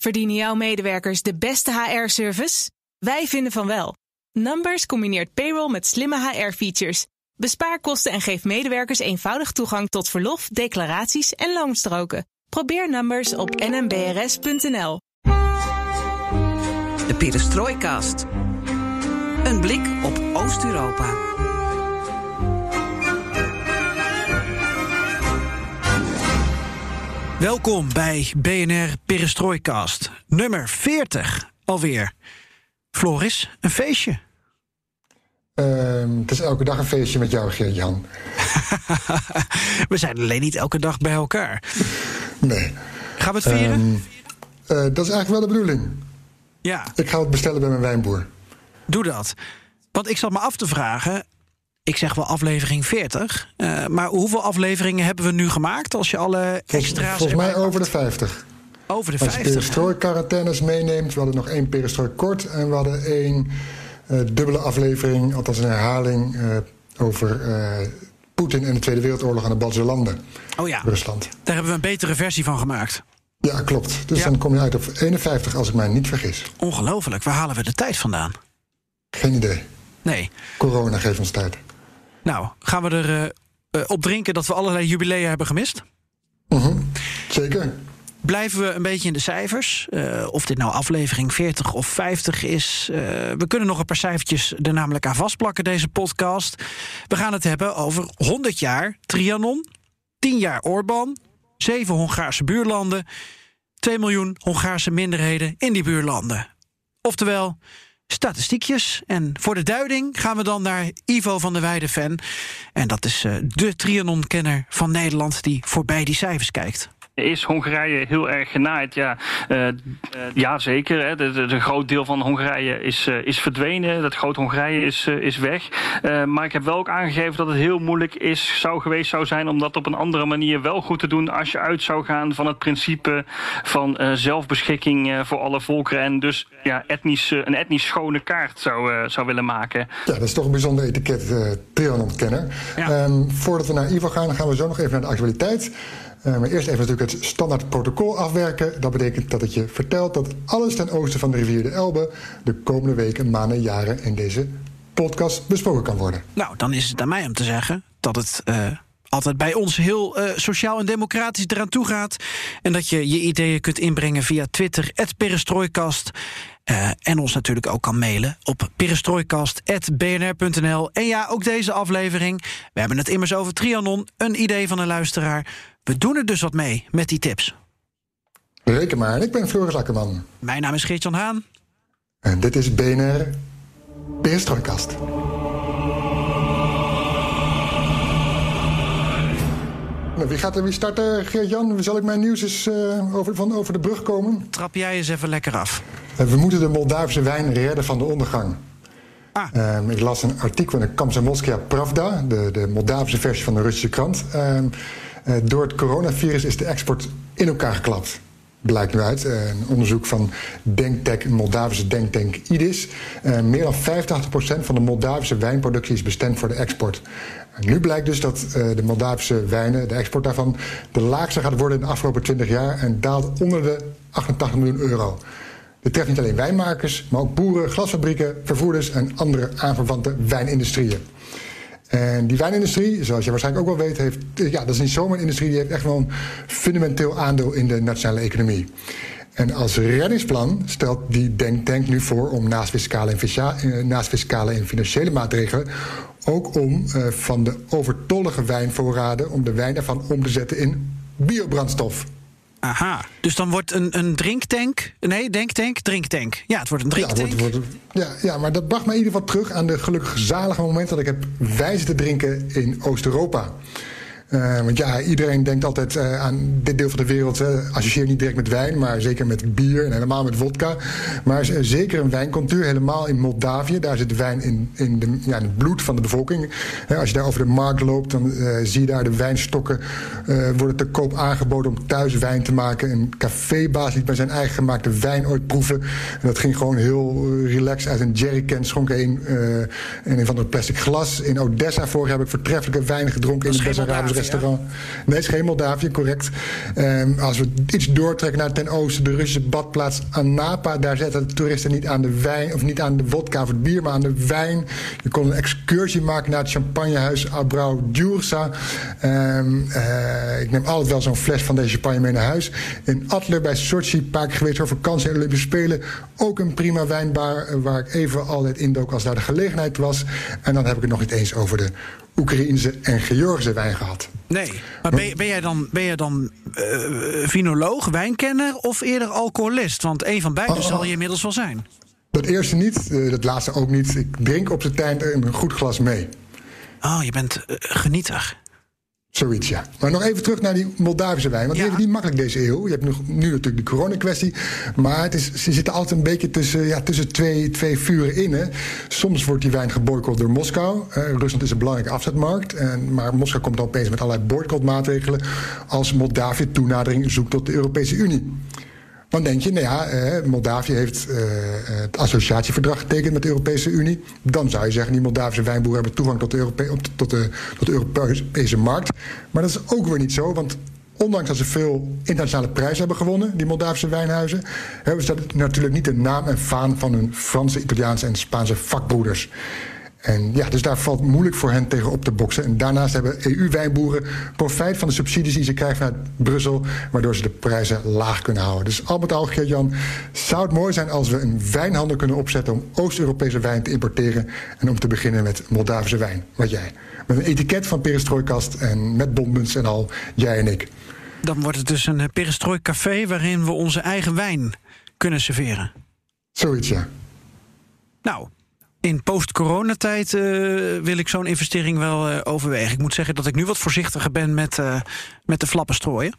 Verdienen jouw medewerkers de beste HR-service? Wij vinden van wel. Numbers combineert payroll met slimme HR-features. Bespaar kosten en geef medewerkers eenvoudig toegang tot verlof, declaraties en loonstroken. Probeer Numbers op nmbrs.nl. De Perestrooikast. Een blik op Oost-Europa. Welkom bij BNR Perestrooikast. Nummer 40 alweer. Floris, een feestje. Ehm, het is elke dag een feestje met jou, Geert-Jan. We zijn alleen niet elke dag bij elkaar. Nee. Gaan we het vieren? Ehm, eh, dat is eigenlijk wel de bedoeling. ja, Ik ga het bestellen bij mijn wijnboer. doe dat. Want ik zat me af te vragen. Ik zeg wel aflevering 40. eh, maar hoeveel afleveringen hebben we nu gemaakt? Als je alle extra's. volgens mij over de pakt? 50. Over de Als je 50. perestrooi-quarantaines meeneemt, we hadden nog één perestrooi kort... en we hadden één eh, dubbele aflevering, althans een herhaling... eh, over Poetin en de Tweede Wereldoorlog aan de Baltische landen. Oh ja, Rusland. daar hebben we een betere versie van gemaakt. Ja, klopt. Dus Ja. dan kom je uit op 51, als ik mij niet vergis. Ongelooflijk, waar halen we de tijd vandaan? Geen idee. Nee. Corona geeft ons tijd. Nou, gaan we er eh, eh, op drinken dat we allerlei jubilea hebben gemist? Mhm. Zeker. Blijven we een beetje in de cijfers? Eh, of dit nou aflevering 40 of 50 is. we kunnen nog een paar cijfertjes er namelijk aan vastplakken, deze podcast. We gaan het hebben over 100 jaar Trianon, 10 jaar Orbán, 7 Hongaarse buurlanden, 2 miljoen Hongaarse minderheden in die buurlanden. Oftewel, statistiekjes. En voor de duiding gaan we dan naar Ivo van der Weijden-fan. En dat is eh, de Trianon-kenner van Nederland die voorbij die cijfers kijkt. Is Hongarije heel erg genaaid? Ja, eh, ja zeker. Hè. De, de, de groot deel van Hongarije is, eh, is verdwenen. Dat groot Hongarije is, is weg. Maar ik heb wel ook aangegeven dat het heel moeilijk is, zou geweest zou zijn om dat op een andere manier wel goed te doen als je uit zou gaan van het principe van zelfbeschikking voor alle volkeren en dus ja, etnisch, een etnisch schone kaart zou, zou willen maken. Ja, dat is toch een bijzonder etiket, eh Trianon-kenner. Ja. Ehm, voordat we naar Ivo gaan, gaan we zo nog even naar de actualiteit. Eh, maar eerst even natuurlijk het standaard protocol afwerken. Dat betekent dat het je vertelt dat alles ten oosten van de rivier de Elbe... de komende weken, maanden, jaren in deze podcast besproken kan worden. Nou, dan is het aan mij om te zeggen dat het eh, altijd bij ons heel eh, sociaal en democratisch eraan toe gaat. En dat je je ideeën kunt inbrengen via Twitter, perestrooikast. En ons natuurlijk ook kan mailen op perestrooikast.bnr.nl. En ja, ook deze aflevering. We hebben het immers over Trianon, een idee van een luisteraar. We doen er dus wat mee met die tips. Reken maar, ik ben Floris Akkerman. Mijn naam is Geert-Jan Haan. En dit is BNR Perestrooikast. Nou, wie gaat er wie starten, Geert-Jan? Zal ik mijn nieuws eens eh, over, van over de brug komen? Trap jij eens even lekker af. Eh, We moeten de Moldavische wijn redden van de ondergang. Ah. Ehm, ik las een artikel in de Komsomolskaya Pravda, de, de Moldavische versie van de Russische krant. Ehm, eh, door het coronavirus is de export in elkaar geklapt. Blijkt nu uit. Eh, een onderzoek van denktank, een Moldavische denktank IDIS. Eh, meer dan 85% van de Moldavische wijnproductie is bestemd voor de export. Nu blijkt dus dat eh, de Moldavische wijnen, de export daarvan, de laagste gaat worden in de afgelopen 20 jaar en daalt onder de 88 miljoen euro. Dit treft niet alleen wijnmakers, maar ook boeren, glasfabrieken, vervoerders en andere aanverwante wijnindustrieën. En die wijnindustrie, zoals je waarschijnlijk ook wel weet, heeft, ja, dat is niet zomaar een industrie, die heeft echt wel een fundamenteel aandeel in de nationale economie. En als reddingsplan stelt die denktank nu voor om naast fiscale en, eh, en financiële maatregelen ook om eh, van de overtollige wijnvoorraden, om de wijn ervan om te zetten in biobrandstof. Aha. Dus dan wordt een, een drinktank. Nee, denktank, drinktank. Ja, het wordt een Ja, drinktank. wordt- wordt- ja, ja, maar dat bracht me in ieder geval terug aan de gelukkig zalige moment dat ik heb wijzen te drinken in Oost-Europa. Eh, want ja, iedereen denkt altijd eh, aan dit deel van de wereld. hè, associeer niet direct met wijn, maar zeker met bier en helemaal met vodka. Maar is zeker een wijncultuur, helemaal in Moldavië. Daar zit de wijn in, in, de, ja, in het bloed van de bevolking. Als je daar over de markt loopt, dan zie je daar de wijnstokken worden te koop aangeboden om thuis wijn te maken. Een cafébaas liet bij zijn eigen gemaakte wijn ooit proeven. En dat ging gewoon heel relaxed uit een jerrycan. Schonk een, in een van de plastic glas. In Odessa vorig jaar heb ik voortreffelijke wijn gedronken in de Bessarabische restaurant. Nee, het is geen Moldavië, correct. Um, als we iets doortrekken naar ten oosten, de Russische badplaats Anapa, daar zetten de toeristen niet aan de wijn, of niet aan de vodka of het bier, maar aan de wijn. Je kon een excursie maken naar het champagnehuis Abrau Djursa. Um, uh, ik neem altijd wel zo'n fles van deze champagne mee naar huis. In Adler bij Sochi, een paar keer geweest voor vakantie en Olympische Spelen. Ook een prima wijnbar eh, waar ik even altijd indook als daar de gelegenheid was. En dan heb ik het nog niet eens over de Oekraïnse en Georgische wijn gehad. Nee, maar ben, ben jij dan, ben jij dan uh, vinoloog, wijnkenner of eerder alcoholist? Want een van beide oh, zal je inmiddels wel zijn. Dat eerste niet, uh, dat laatste ook niet. Ik drink op de tijd een goed glas mee. Oh, je bent uh, genieter. Zoiets, ja. Maar nog even terug naar die Moldavische wijn. Want ja. die hebben niet makkelijk deze eeuw. Je hebt nu, nu natuurlijk de corona-kwestie. Maar het is, ze zitten altijd een beetje tussen, ja, tussen twee, twee vuren in. Hè. Soms wordt die wijn geboycott door Moskou. Uh, Rusland is een belangrijke afzetmarkt. En, maar Moskou komt dan opeens met allerlei boycottmaatregelen... als Moldavië toenadering zoekt tot de Europese Unie. Dan denk je, nou ja, eh, Moldavië heeft eh, het associatieverdrag getekend met de Europese Unie. Dan zou je zeggen, die Moldavische wijnboeren hebben toegang tot de, tot, de, tot de Europese markt. Maar dat is ook weer niet zo, want ondanks dat ze veel internationale prijzen hebben gewonnen, die Moldavische wijnhuizen, hebben ze natuurlijk niet de naam en faam van hun Franse, Italiaanse en Spaanse vakbroeders. En ja, dus daar valt moeilijk voor hen tegen op te boksen. En daarnaast hebben EU-wijnboeren profijt van de subsidies die ze krijgen vanuit Brussel, waardoor ze de prijzen laag kunnen houden. Dus al met al, Geert-Jan, zou het mooi zijn als we een wijnhandel kunnen opzetten om Oost-Europese wijn te importeren. En om te beginnen met Moldavische wijn, wat jij. Met een etiket van perestrooikast en met bondmuts en al, jij en ik. Dan wordt het dus een perestrooi café waarin we onze eigen wijn kunnen serveren. Zoiets, ja. Nou, in post-coronatijd uh, wil ik zo'n investering wel uh, overwegen. Ik moet zeggen dat ik nu wat voorzichtiger ben met, uh, met de flappen strooien.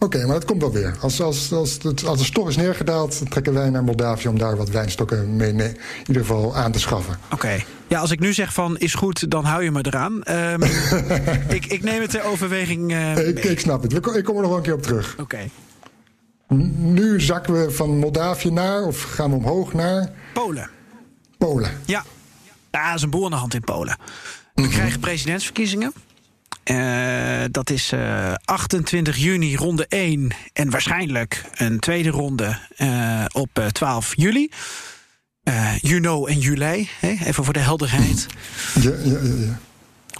Oké, okay, maar dat komt wel weer. Als, als, als, het, als de stof is neergedaald, dan trekken wij naar Moldavië om daar wat wijnstokken mee, mee in ieder geval aan te schaffen. Oké. Okay. Ja, als ik nu zeg van is goed, dan hou je me eraan. Um, ik, ik neem het ter overweging. ik, ik, snap het. Ik kom er nog wel een keer op terug. Oké. Okay. Nu zakken we van Moldavië naar, of gaan we omhoog naar? Polen. Polen. Ja. ja, er is een boel aan de hand in Polen. We mm -hmm. krijgen presidentsverkiezingen. Uh, dat is uh, 28 juni, ronde 1. En waarschijnlijk een tweede ronde uh, op 12 juli. you know en juli, even voor de helderheid. Ja, ja, ja. ja.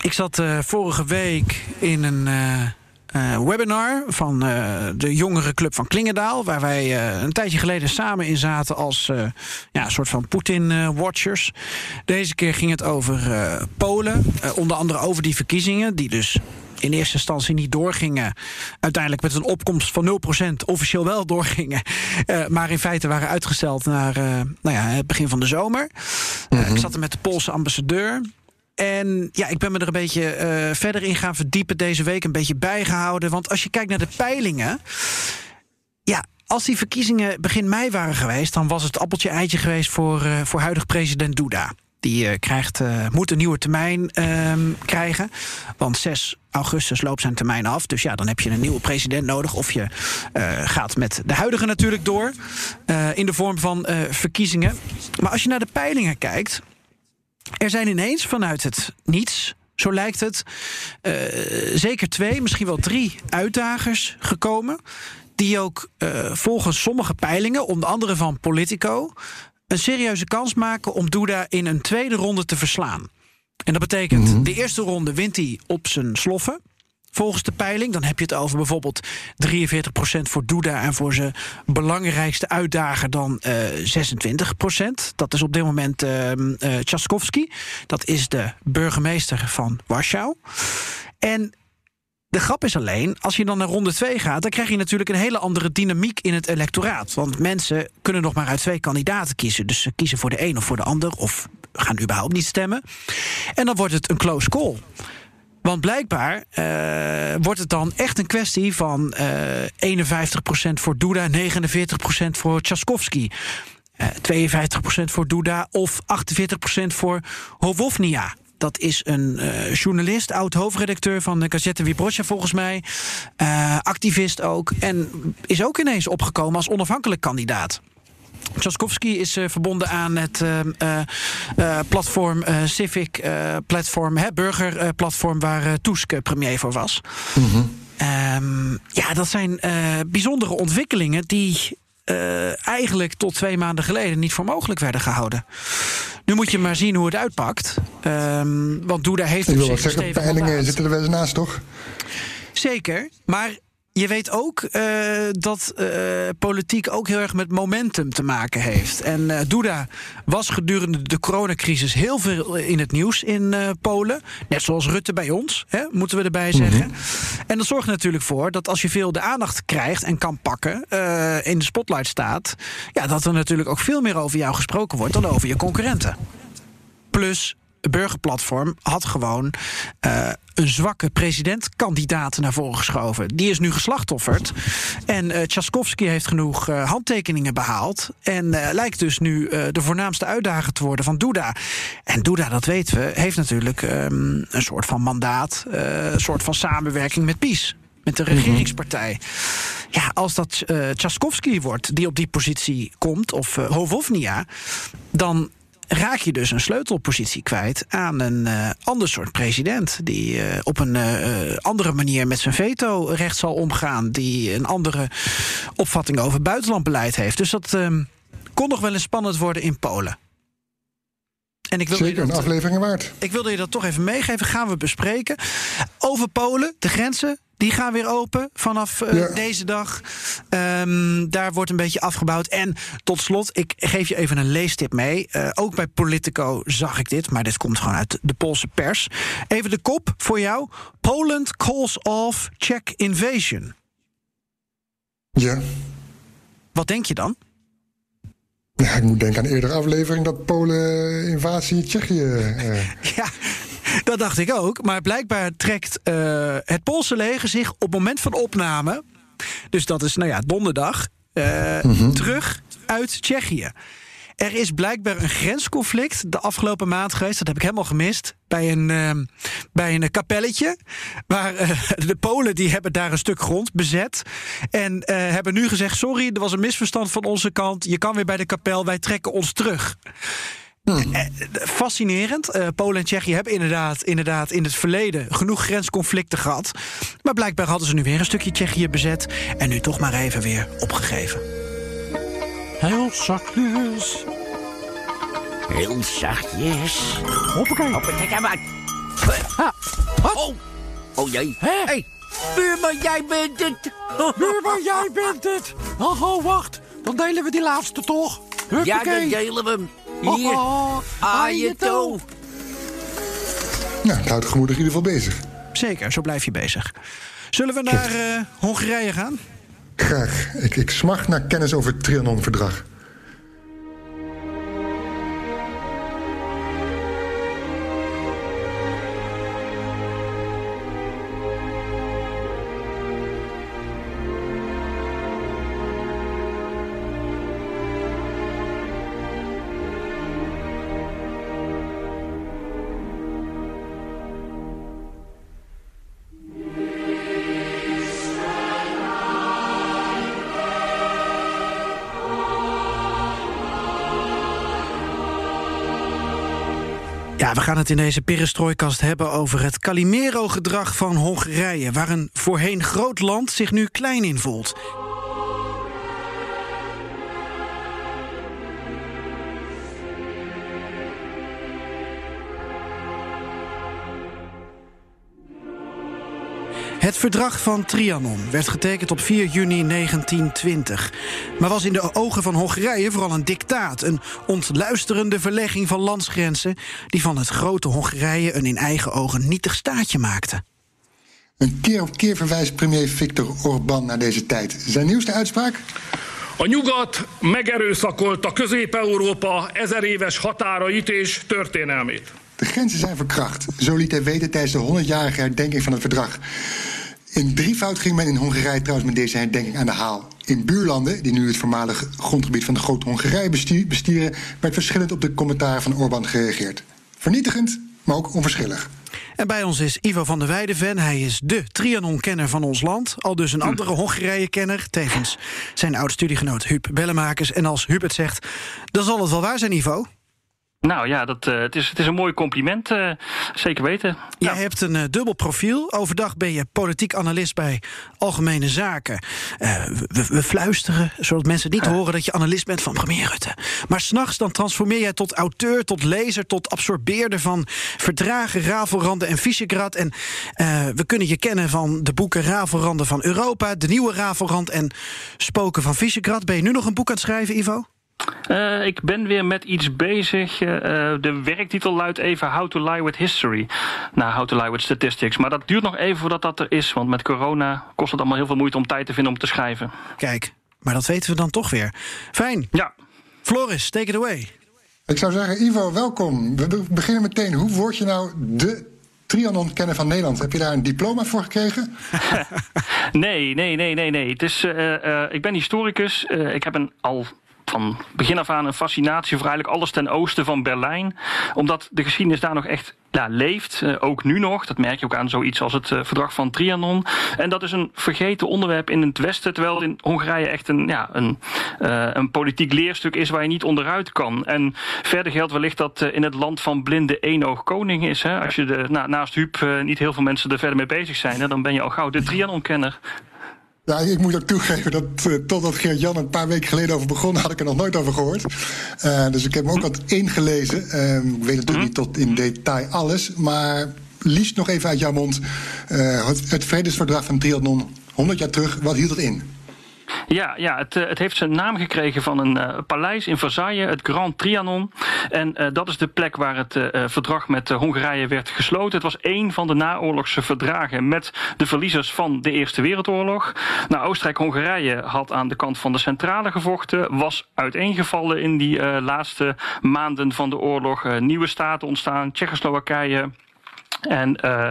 Ik zat vorige week in een uh, webinar van uh, de jongere club van Klingendaal. Waar wij uh, een tijdje geleden samen in zaten als ja, een soort van Poetin-watchers. Deze keer ging het over Polen. onder andere over die verkiezingen, die dus in eerste instantie niet doorgingen. Uiteindelijk met een opkomst van 0% officieel wel doorgingen. Uh, maar in feite waren uitgesteld naar uh, nou ja, het begin van de zomer. Uh, mm -hmm. Ik zat er met de Poolse ambassadeur. En ja, ik ben me er een beetje uh, verder in gaan verdiepen deze week. Een beetje bijgehouden. Want als je kijkt naar de peilingen. Ja, als die verkiezingen begin mei waren geweest, dan was het appeltje-eitje geweest voor, uh, voor huidig president Duda. Die uh, krijgt, moet een nieuwe termijn ehm, krijgen. Want 6 augustus loopt zijn termijn af. Dus ja, dan heb je een nieuwe president nodig. Of je gaat met de huidige natuurlijk door. in de vorm van verkiezingen. Maar als je naar de peilingen kijkt. Er zijn ineens vanuit het niets, zo lijkt het, uh, zeker twee, misschien wel drie uitdagers gekomen. Die ook uh, volgens sommige peilingen, onder andere van Politico, een serieuze kans maken om Duda in een tweede ronde te verslaan. En dat betekent, mm -hmm. de eerste ronde wint hij op zijn sloffen volgens de peiling. Dan heb je het over bijvoorbeeld 43% voor Duda en voor zijn belangrijkste uitdager dan uh, 26%. Dat is op dit moment uh. Dat is de burgemeester van Warschau. En de grap is alleen, als je dan naar ronde 2 gaat... dan krijg je natuurlijk een hele andere dynamiek in het electoraat. Want mensen kunnen nog maar uit twee kandidaten kiezen. Dus ze kiezen voor de een of voor de ander... of gaan überhaupt niet stemmen. En dan wordt het een close call. Want blijkbaar uh, wordt het dan echt een kwestie van uh, eh, 51% voor Duda, 49% voor Tchaikovsky. Uh, 52% voor Duda of 48% voor Hovovnia. Dat is een journalist, oud hoofdredacteur van de Gazette Wyborcza volgens mij. Activist ook. En is ook ineens opgekomen als onafhankelijk kandidaat. Tchaikovsky is uh, verbonden aan het uh, uh, platform Civic Platform, hè, burgerplatform waar Tusk premier voor was. Mm -hmm. ja, dat zijn bijzondere ontwikkelingen die eigenlijk tot twee maanden geleden niet voor mogelijk werden gehouden. Nu moet je maar zien hoe het uitpakt. Um, want Doeda heeft... Ik wil zeggen, peilingen zitten er wel eens naast, toch? Zeker, maar je weet ook uh, dat uh, politiek ook heel erg met momentum te maken heeft. En uh, Duda was gedurende de coronacrisis heel veel in het nieuws in Polen. Net zoals Rutte bij ons, hè, moeten we erbij zeggen. Mm -hmm. En dat zorgt natuurlijk voor dat als je veel de aandacht krijgt en kan pakken, in de spotlight staat, ja, dat er natuurlijk ook veel meer over jou gesproken wordt dan over je concurrenten. Plus burgerplatform had gewoon uh, een zwakke presidentkandidaat naar voren geschoven. Die is nu geslachtofferd. En uh, heeft genoeg uh, handtekeningen behaald. En lijkt dus nu de voornaamste uitdager te worden van Duda. En Duda, dat weten we, heeft natuurlijk um, een soort van mandaat, een soort van samenwerking met PiS met de regeringspartij. Ja, als dat uh, wordt die op die positie komt, of uh, Hovovnia, dan raak je dus een sleutelpositie kwijt aan een uh, ander soort president. Die uh, op een uh, andere manier met zijn veto-recht zal omgaan. Die een andere opvatting over buitenlandbeleid heeft. Dus dat kon nog wel eens spannend worden in Polen. En ik wilde Zeker, dat, een aflevering waard. Ik wilde je dat toch even meegeven. Gaan we bespreken. Over Polen, de grenzen. Die gaan weer open vanaf uh, ja. deze dag. Um, daar wordt een beetje afgebouwd. En tot slot, ik geef je even een leestip mee. Uh, ook bij Politico zag ik dit, maar dit komt gewoon uit de Poolse pers. Even de kop voor jou. Poland calls off Czech invasion. Ja. Wat denk je dan? Ja, ik moet denken aan een eerdere aflevering dat Polen invasie Tsjechië. Uh... ja, dat dacht ik ook. Maar blijkbaar trekt uh, het Poolse leger zich op het moment van opname. Dus dat is, nou ja, donderdag. Uh, mm -hmm. terug uit Tsjechië. Er is blijkbaar een grensconflict de afgelopen maand geweest. Dat heb ik helemaal gemist. Bij een, uh, bij een kapelletje. Waar uh, de Polen die hebben daar een stuk grond bezet. En uh, hebben nu gezegd: sorry, er was een misverstand van onze kant. Je kan weer bij de kapel, wij trekken ons terug. Hmm. Fascinerend. Uh, Polen en Tsjechië hebben inderdaad, inderdaad in het verleden genoeg grensconflicten gehad. Maar blijkbaar hadden ze nu weer een stukje Tsjechië bezet. En nu toch maar even weer opgegeven. Heel zachtjes. Heel zachtjes. Hoppakee. Hoppakee, maar. Ah, wat? Oh, oh jee. Hé? Hey, buurman, jij bent het. Buurman, jij bent het. Oh, oh, wacht. Dan delen we die laatste toch? Huppakee. Ja, dan delen we hem. Hier, oh, oh, Ajeto. Nou, het houdt gemoedig in ieder geval bezig. Zeker, zo blijf je bezig. Zullen we naar uh, Hongarije gaan? Graag. Ik, ik smacht naar kennis over het Trianon-verdrag. Ja, we gaan het in deze perestrooikast hebben over het Calimero-gedrag van Hongarije... waar een voorheen groot land zich nu klein in voelt. Het verdrag van Trianon werd getekend op 4 juni 1920. Maar was in de ogen van Hongarije vooral een dictaat. Een ontluisterende verlegging van landsgrenzen... die van het grote Hongarije een in eigen ogen nietig staatje maakte. Een keer op keer verwijst premier Viktor Orbán naar deze tijd. Zijn nieuwste uitspraak? A nyugat megerőszakolta Közép-Európa ezer éves határait és történelmét. De grenzen zijn verkracht. Zo liet hij weten tijdens de 100-jarige herdenking van het verdrag. In drievoud ging men in Hongarije trouwens met deze herdenking aan de haal. In buurlanden, die nu het voormalige grondgebied van de Grote Hongarije bestieren, werd verschillend op de commentaren van Orbán gereageerd. Vernietigend, maar ook onverschillig. En bij ons is Ivo van der Weijden. Hij is de Trianon-kenner van ons land. Al dus een andere Hongarije-kenner. Tevens zijn oud-studiegenoot Huub Bellemakers. En als Huub het zegt, dan zal het wel waar zijn, Ivo. Nou ja, dat, uh, het, is, het is een mooi compliment, uh, zeker weten. Jij ja. hebt een uh, dubbel profiel. Overdag ben je politiek analist bij Algemene Zaken. We, we, fluisteren, zodat mensen niet horen dat je analist bent van premier Rutte. Maar s'nachts dan transformeer jij tot auteur, tot lezer, tot absorbeerder van verdragen, rafelranden en Visegrad. En we kunnen je kennen van de boeken Rafelranden van Europa, De Nieuwe Rafelrand en Spoken van Visegrad. Ben je nu nog een boek aan het schrijven, Ivo? Uh, ik ben weer met iets bezig. Uh, de werktitel luidt even How to Lie with History. Nou, How to Lie with Statistics. Maar dat duurt nog even voordat dat er is. Want met corona kost het allemaal heel veel moeite om tijd te vinden om te schrijven. Kijk, maar dat weten we dan toch weer. Fijn. Ja. Floris, take it away. Ik zou zeggen, Ivo, welkom. We beginnen meteen. Hoe word je nou de Trianon-kenner van Nederland. Heb je daar een diploma voor gekregen? nee, nee, nee, nee, nee. Het is, uh, uh, ik ben historicus. Uh, ik heb een al van begin af aan een fascinatie voor eigenlijk alles ten oosten van Berlijn. Omdat de geschiedenis daar nog echt leeft, uh, ook nu nog. Dat merk je ook aan zoiets als het uh, verdrag van Trianon. En dat is een vergeten onderwerp in het Westen, terwijl in Hongarije echt een, ja, een, uh, een politiek leerstuk is waar je niet onderuit kan. En verder geldt wellicht dat in het land van blinde één koning is. Hè. Als je de, na, naast Huub niet heel veel mensen er verder mee bezig zijn, hè, dan ben je al gauw de Trianon-kenner. Ja, ik moet ook toegeven dat uh, totdat Geert-Jan een paar weken geleden over begon, had ik er nog nooit over gehoord. Uh, dus ik heb hem ook wat ingelezen. Uh, ik weet natuurlijk niet tot in detail alles, maar liefst nog even uit jouw mond. het, het vredesverdrag van Trianon, 100 jaar terug, wat hield het in? Ja, ja het, het heeft zijn naam gekregen van een uh, paleis in Versailles, het Grand Trianon. En uh, dat is de plek waar het verdrag met Hongarije werd gesloten. Het was één van de naoorlogse verdragen met de verliezers van de Eerste Wereldoorlog. Nou, Oostenrijk-Hongarije had aan de kant van de centrale gevochten, was uiteengevallen in die laatste maanden van de oorlog. nieuwe staten ontstaan, Tsjechoslowakije. En uh,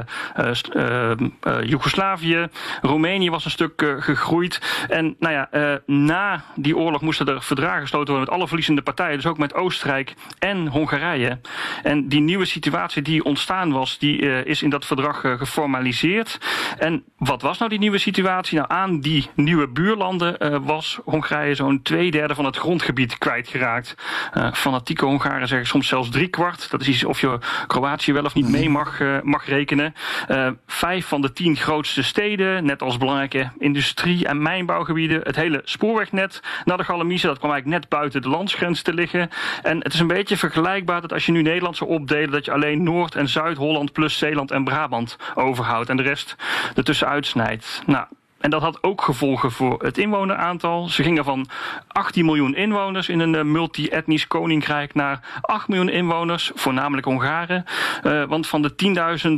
uh, uh, Joegoslavië, Roemenië was een stuk gegroeid. En nou ja, na die oorlog moesten er verdragen gesloten worden met alle verliezende partijen, dus ook met Oostenrijk en Hongarije. En die nieuwe situatie die ontstaan was, die is in dat verdrag geformaliseerd. En wat was nou die nieuwe situatie? Nou, aan die nieuwe buurlanden was Hongarije zo'n twee derde van het grondgebied kwijtgeraakt. fanatieke Hongaren zeggen soms zelfs drie kwart. Dat is iets of je Kroatië wel of niet mee mag mag rekenen. Uh, vijf van de tien grootste steden, net als belangrijke industrie- en mijnbouwgebieden, het hele spoorwegnet naar de Galamise, dat kwam eigenlijk net buiten de landsgrens te liggen. En het is een beetje vergelijkbaar dat als je nu Nederland zou opdelen, dat je alleen Noord- en Zuid-Holland plus Zeeland en Brabant overhoudt en de rest ertussen uitsnijdt. Nou, en dat had ook gevolgen voor het inwoneraantal. Ze gingen van 18 miljoen inwoners in een multi-etnisch koninkrijk naar 8 miljoen inwoners, voornamelijk Hongaren. Uh, want van de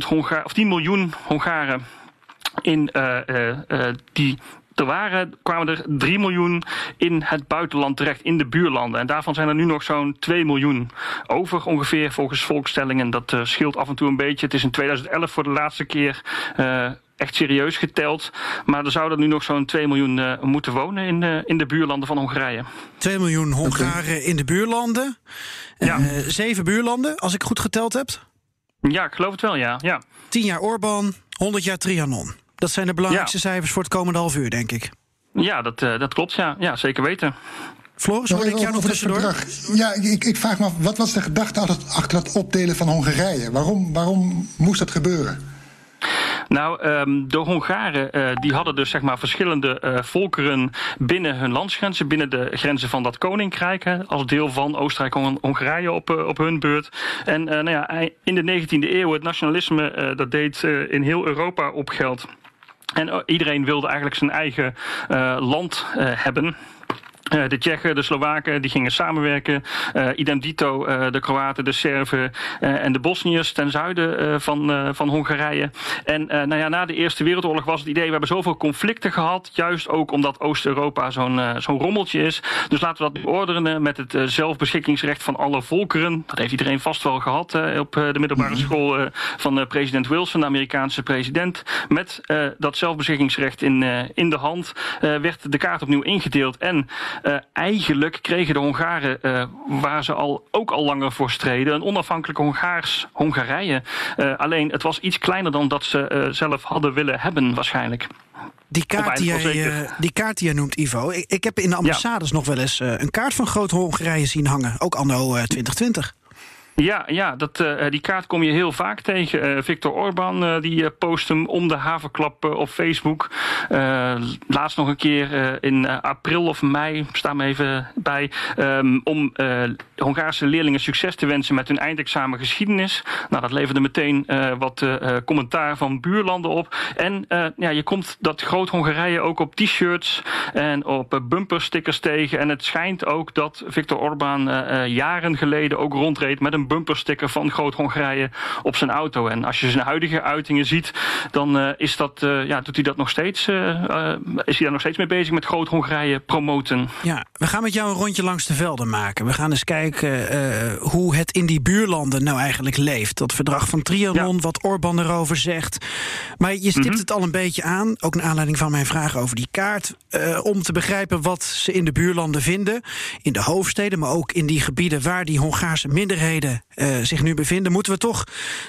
10.000 Honga of 10 miljoen Hongaren in uh, die er waren, kwamen er 3 miljoen in het buitenland terecht, in de buurlanden. En daarvan zijn er nu nog zo'n 2 miljoen over ongeveer, volgens volkstellingen. Dat uh, scheelt af en toe een beetje. Het is in 2011 voor de laatste keer uh, echt serieus geteld. Maar er zouden nu nog zo'n 2 miljoen uh, moeten wonen in, uh, in de buurlanden van Hongarije. 2 miljoen Hongaren in de buurlanden. Ja. Zeven buurlanden, als ik goed geteld heb. Ja, ik geloof het wel, ja. ja. 10 jaar Orbán, 100 jaar Trianon. Dat zijn de belangrijkste ja. cijfers voor het komende half uur, denk ik. Ja, dat, dat klopt, ja. ja. Zeker weten. Floris, hoor ik jou nog tussendoor? Ja, ik, ik, vraag me af, wat was de gedachte achter het opdelen van Hongarije? Waarom, waarom moest dat gebeuren? Nou, um, de Hongaren uh, die hadden dus zeg maar verschillende uh, volkeren binnen hun landsgrenzen, binnen de grenzen van dat koninkrijk, als deel van Oostenrijk-Hongarije op, op hun beurt. En nou ja, in de 19e eeuw, het nationalisme, dat deed in heel Europa op geld. En iedereen wilde eigenlijk zijn eigen land hebben. Uh, de Tsjechen, de Slowaken, die gingen samenwerken. Uh, idem dito uh, de Kroaten, de Serven en de Bosniërs ten zuiden van, van Hongarije. En nou ja, na de Eerste Wereldoorlog was het idee, we hebben zoveel conflicten gehad, juist ook omdat Oost-Europa zo'n zo'n rommeltje is. Dus laten we dat beorderen met het zelfbeschikkingsrecht van alle volkeren. Dat heeft iedereen vast wel gehad op de middelbare school van president Wilson, de Amerikaanse president. Met dat zelfbeschikkingsrecht in, in de hand werd de kaart opnieuw ingedeeld en uh, eigenlijk kregen de Hongaren, uh, waar ze al, ook al langer voor streden, een onafhankelijk Hongaars Hongarije. Uh, alleen het was iets kleiner dan dat ze zelf hadden willen hebben, waarschijnlijk. Die kaart, die jij, die kaart die jij noemt, Ivo. Ik, ik heb in de ambassades ja. nog wel eens een kaart van Groot-Hongarije zien hangen. Ook anno 2020. Ja, ja dat, uh, die kaart kom je heel vaak tegen. Uh, Viktor Orban uh, die post hem om de havenklap op Facebook. laatst nog een keer in april of mei, sta me even bij, um, om Hongaarse leerlingen succes te wensen met hun eindexamen geschiedenis. Nou, dat leverde meteen wat commentaar van buurlanden op. En ja, je komt dat Groot-Hongarije ook op t-shirts en op bumperstickers tegen. En het schijnt ook dat Viktor Orban jaren geleden ook rondreed met een bumpersticker van Groot-Hongarije op zijn auto. En als je zijn huidige uitingen ziet, dan uh, is dat, uh, ja, doet hij dat nog steeds, uh, is hij daar nog steeds mee bezig met Groot-Hongarije promoten. Ja, we gaan met jou een rondje langs de velden maken. We gaan eens kijken hoe het in die buurlanden nou eigenlijk leeft. Dat verdrag van Trianon, ja. wat Orbán erover zegt. Maar je stipt mm -hmm. het al een beetje aan, ook naar aanleiding van mijn vraag over die kaart, om te begrijpen wat ze in de buurlanden vinden. In de hoofdsteden, maar ook in die gebieden waar die Hongaarse minderheden uh, zich nu bevinden, moeten we toch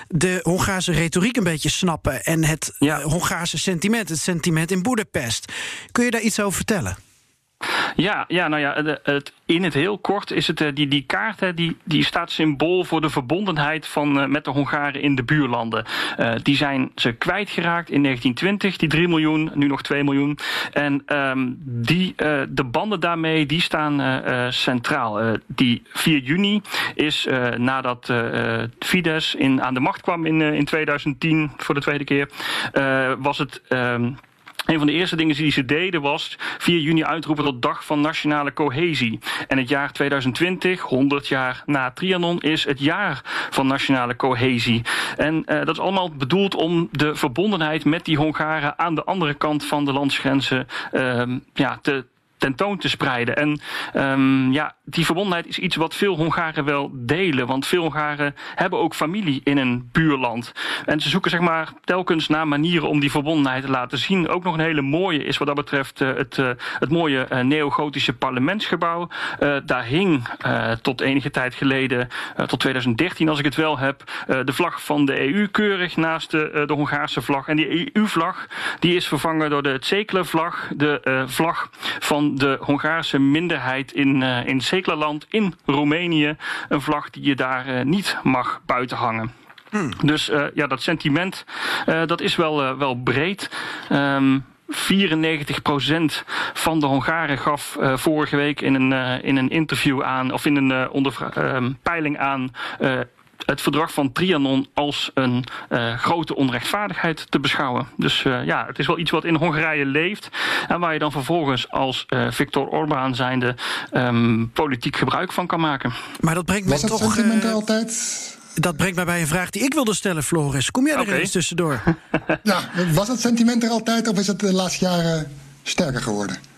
de Hongaarse retoriek een beetje snappen en het ja. Hongaarse sentiment, het sentiment in Boedapest. Kun je daar iets over vertellen? Ja, ja, nou ja, het, in het heel kort is het, die, die kaart die, die staat symbool voor de verbondenheid van, met de Hongaren in de buurlanden. Uh, die zijn ze kwijtgeraakt in 1920, die 3 miljoen, nu nog 2 miljoen. En um, die, de banden daarmee die staan centraal. die 4 juni is nadat Fidesz in, aan de macht kwam in, in 2010 voor de tweede keer, was het. Um, een van de eerste dingen die ze deden was 4 juni uitroepen tot Dag van Nationale Cohesie. En het jaar 2020, 100 jaar na Trianon, is het jaar van nationale cohesie. En uh, dat is allemaal bedoeld om de verbondenheid met die Hongaren aan de andere kant van de landsgrenzen uh, ja, te, tentoon te spreiden. En um, ja, die verbondenheid is iets wat veel Hongaren wel delen. Want veel Hongaren hebben ook familie in een buurland. En ze zoeken zeg maar telkens naar manieren om die verbondenheid te laten zien. Ook nog een hele mooie is wat dat betreft uh, het, uh, het mooie uh, neogotische parlementsgebouw. daar hing tot enige tijd geleden, tot 2013 als ik het wel heb, de vlag van de EU keurig naast de, de Hongaarse vlag. En die EU-vlag die is vervangen door de Tsekle-vlag, de vlag van de Hongaarse minderheid in, uh, in Zeklerland in Roemenië. Een vlag die je daar uh, niet mag buiten hangen. Hmm. Dus uh, ja, dat sentiment dat is wel, wel breed. Um, 94% van de Hongaren gaf uh, vorige week in een, uh, in een interview aan, of in een uh, peiling aan het verdrag van Trianon als een uh, grote onrechtvaardigheid te beschouwen. Dus uh, ja, het is wel iets wat in Hongarije leeft. En waar je dan vervolgens als uh, Viktor Orbán zijnde um, politiek gebruik van kan maken. Maar dat brengt mij Was het toch. altijd? Dat brengt mij bij een vraag die ik wilde stellen, Floris. Kom jij er okay. eens tussendoor? ja, was het sentiment er altijd of is het de laatste jaren sterker geworden?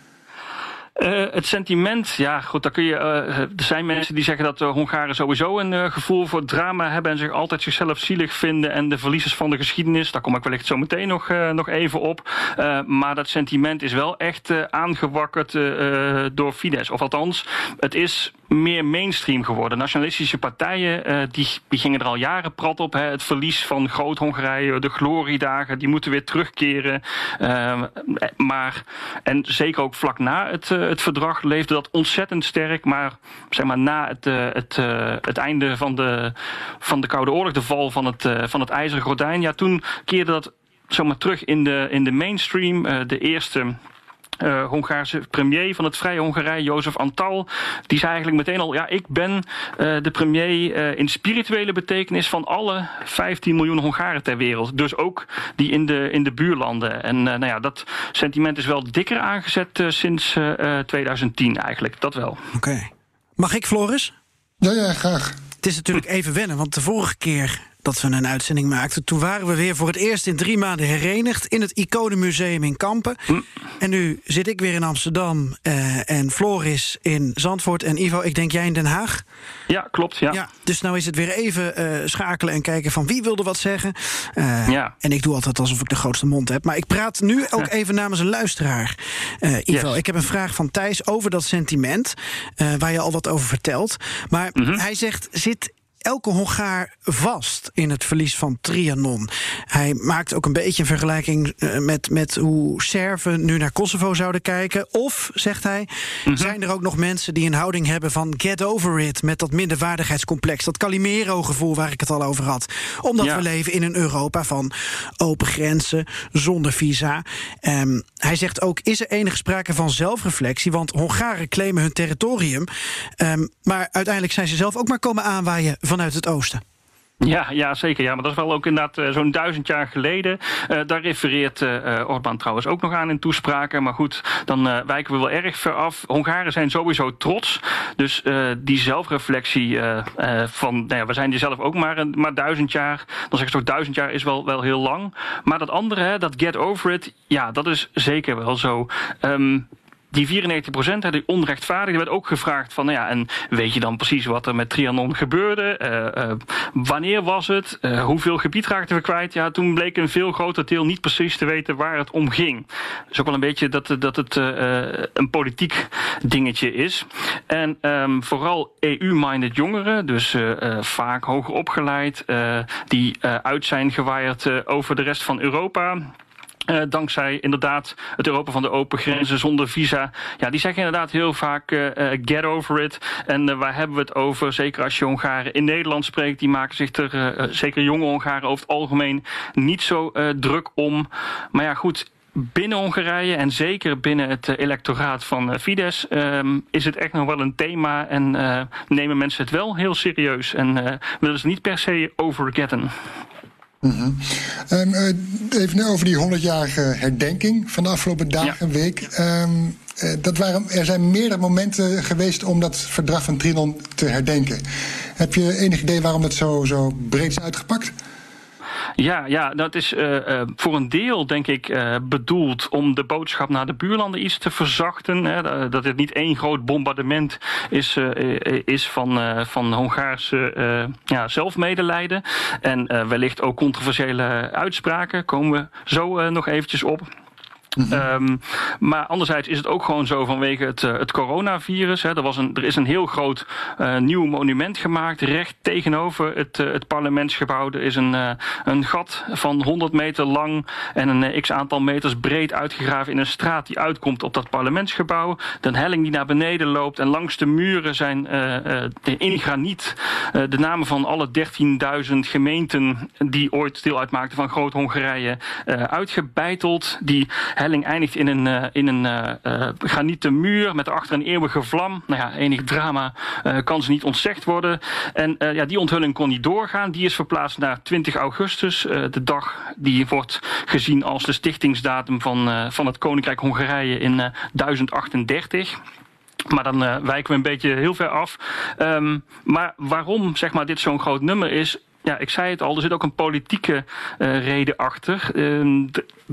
Uh, het sentiment, ja, goed, daar kun je. Uh, er zijn mensen die zeggen dat de Hongaren sowieso een gevoel voor drama hebben en zich altijd zichzelf zielig vinden en de verliezers van de geschiedenis. Daar kom ik wellicht zo meteen nog, nog even op. maar dat sentiment is wel echt aangewakkerd door Fidesz. Of althans, het is meer mainstream geworden. Nationalistische partijen uh, die, die gingen er al jaren prat op. Het verlies van Groot-Hongarije, de gloriedagen, die moeten weer terugkeren. Uh, maar, en zeker ook vlak na het, uh, het verdrag leefde dat ontzettend sterk. Maar zeg maar na het, het, het einde van de, van de Koude Oorlog, de val van het, van het ijzeren gordijn, ja, toen keerde dat zomaar terug in de, in de mainstream. de eerste uh, Hongaarse premier van het Vrije Hongarije, Jozef Antal, die zei eigenlijk meteen al: ja, ik ben uh, de premier uh, in spirituele betekenis van alle 15 miljoen Hongaren ter wereld. Dus ook die in de, in de buurlanden. En nou ja, dat sentiment is wel dikker aangezet sinds 2010 eigenlijk. Dat wel. Oké. Okay. Mag ik, Floris? Ja, ja, graag. Het is natuurlijk even wennen, want de vorige keer dat we een uitzending maakten. Toen waren we weer voor het eerst in drie maanden herenigd in het Iconenmuseum in Kampen. Hm. En nu zit ik weer in Amsterdam uh, en Floris in Zandvoort. En Ivo, ik denk jij in Den Haag? Ja, klopt. Ja. ja dus nou is het weer even uh, schakelen en kijken van wie wilde wat zeggen. Uh, ja. En ik doe altijd alsof ik de grootste mond heb. Maar ik praat nu ook even namens een luisteraar. Ivo, yes. ik heb een vraag van Thijs over dat sentiment. waar je al wat over vertelt. Maar mm -hmm. hij zegt: zit elke Hongaar vast in het verlies van Trianon. Hij maakt ook een beetje een vergelijking uh, met, met hoe Serven nu naar Kosovo zouden kijken. Of, zegt hij, -hmm. zijn er ook nog mensen die een houding hebben van get over it... met dat minderwaardigheidscomplex, dat Calimero-gevoel waar ik het al over had. Omdat ja. we leven in een Europa van open grenzen, zonder visa. Um, hij zegt ook, is er enige sprake van zelfreflectie? Want Hongaren claimen hun territorium. Um, maar uiteindelijk zijn ze zelf ook maar komen aanwaaien vanuit het oosten. Ja, ja, zeker. Ja, maar dat is wel ook inderdaad uh, zo'n duizend jaar geleden. Uh, daar refereert uh, Orbán trouwens ook nog aan in toespraken. Maar goed, dan wijken we wel erg ver af. Hongaren zijn sowieso trots. Dus die zelfreflectie van, nou ja, we zijn die zelf ook maar, maar duizend jaar. Dan zeg ik toch, duizend jaar is wel, wel heel lang. Maar dat andere, hè, dat get over it, ja, dat is zeker wel zo. Um, die 94 procent, die onrechtvaardig, er werd ook gevraagd van, nou ja, en weet je dan precies wat er met Trianon gebeurde? Uh, uh, wanneer was het? Uh, hoeveel gebied raakten we kwijt? Ja, toen bleek een veel groter deel niet precies te weten waar het om ging. Dus ook wel een beetje dat, dat het een politiek dingetje is. En um, vooral EU-minded jongeren, dus vaak hoger opgeleid, die uit zijn gewaaid over de rest van Europa. Uh, dankzij inderdaad het Europa van de open grenzen zonder visa. Ja, die zeggen inderdaad heel vaak uh, get over it. En waar hebben we het over? Zeker als je Hongaren in Nederland spreekt, die maken zich er, zeker jonge Hongaren over het algemeen, niet zo druk om. Maar ja, goed, binnen Hongarije en zeker binnen het electoraat van Fidesz um, is het echt nog wel een thema en nemen mensen het wel heel serieus en willen ze niet per se overgetten. -hmm. um, uh, even over die 100-jarige herdenking van de afgelopen dagen, ja. week. Um, uh, dat waren, er zijn meerdere momenten geweest om dat verdrag van Trinon te herdenken. Heb je enig idee waarom dat zo, zo breed is uitgepakt? Ja, ja, dat is uh, uh, voor een deel, denk ik, uh, bedoeld om de boodschap naar de buurlanden iets te verzachten. Hè, dat het niet één groot bombardement is, is van, van Hongaarse ja, zelfmedelijden. En wellicht ook controversiële uitspraken. Komen we zo nog eventjes op. -hmm. um, maar anderzijds is het ook gewoon zo vanwege het, uh, het coronavirus. Hè. Er, was een, er is een heel groot uh, nieuw monument gemaakt recht tegenover het, uh, het parlementsgebouw. Er is een, een gat van 100 meter lang en een x aantal meters breed uitgegraven in een straat die uitkomt op dat parlementsgebouw. De helling die naar beneden loopt en langs de muren zijn in graniet de namen van alle 13.000 gemeenten die ooit deel uitmaakten van Groot-Hongarije uitgebeiteld. Die helling eindigt in een, uh, in een uh, granieten muur met achter een eeuwige vlam. Nou ja, enig drama kan ze niet ontzegd worden. En ja, die onthulling kon niet doorgaan. Die is verplaatst naar 20 augustus. de dag die wordt gezien als de stichtingsdatum van, van het Koninkrijk Hongarije in 1038. Maar dan wijken we een beetje heel ver af. Um, maar waarom zeg maar, dit zo'n groot nummer is, ja, ik zei het al, er zit ook een politieke uh, reden achter. Uh,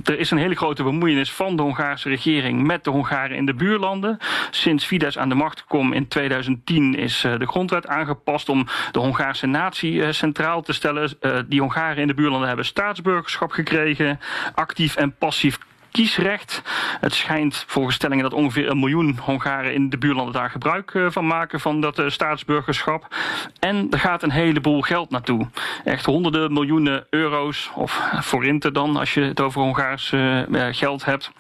er is een hele grote bemoeienis van de Hongaarse regering met de Hongaren in de buurlanden. Sinds Fidesz aan de macht kwam in 2010 is uh, de grondwet aangepast om de Hongaarse natie centraal te stellen. die Hongaren in de buurlanden hebben staatsburgerschap gekregen, actief en passief kiesrecht. Het schijnt volgens stellingen dat ongeveer een miljoen Hongaren in de buurlanden daar gebruik van maken van dat uh, staatsburgerschap. En er gaat een heleboel geld naartoe. Echt honderden miljoenen euro's, of forinten dan, als je het over Hongaars uh, geld hebt.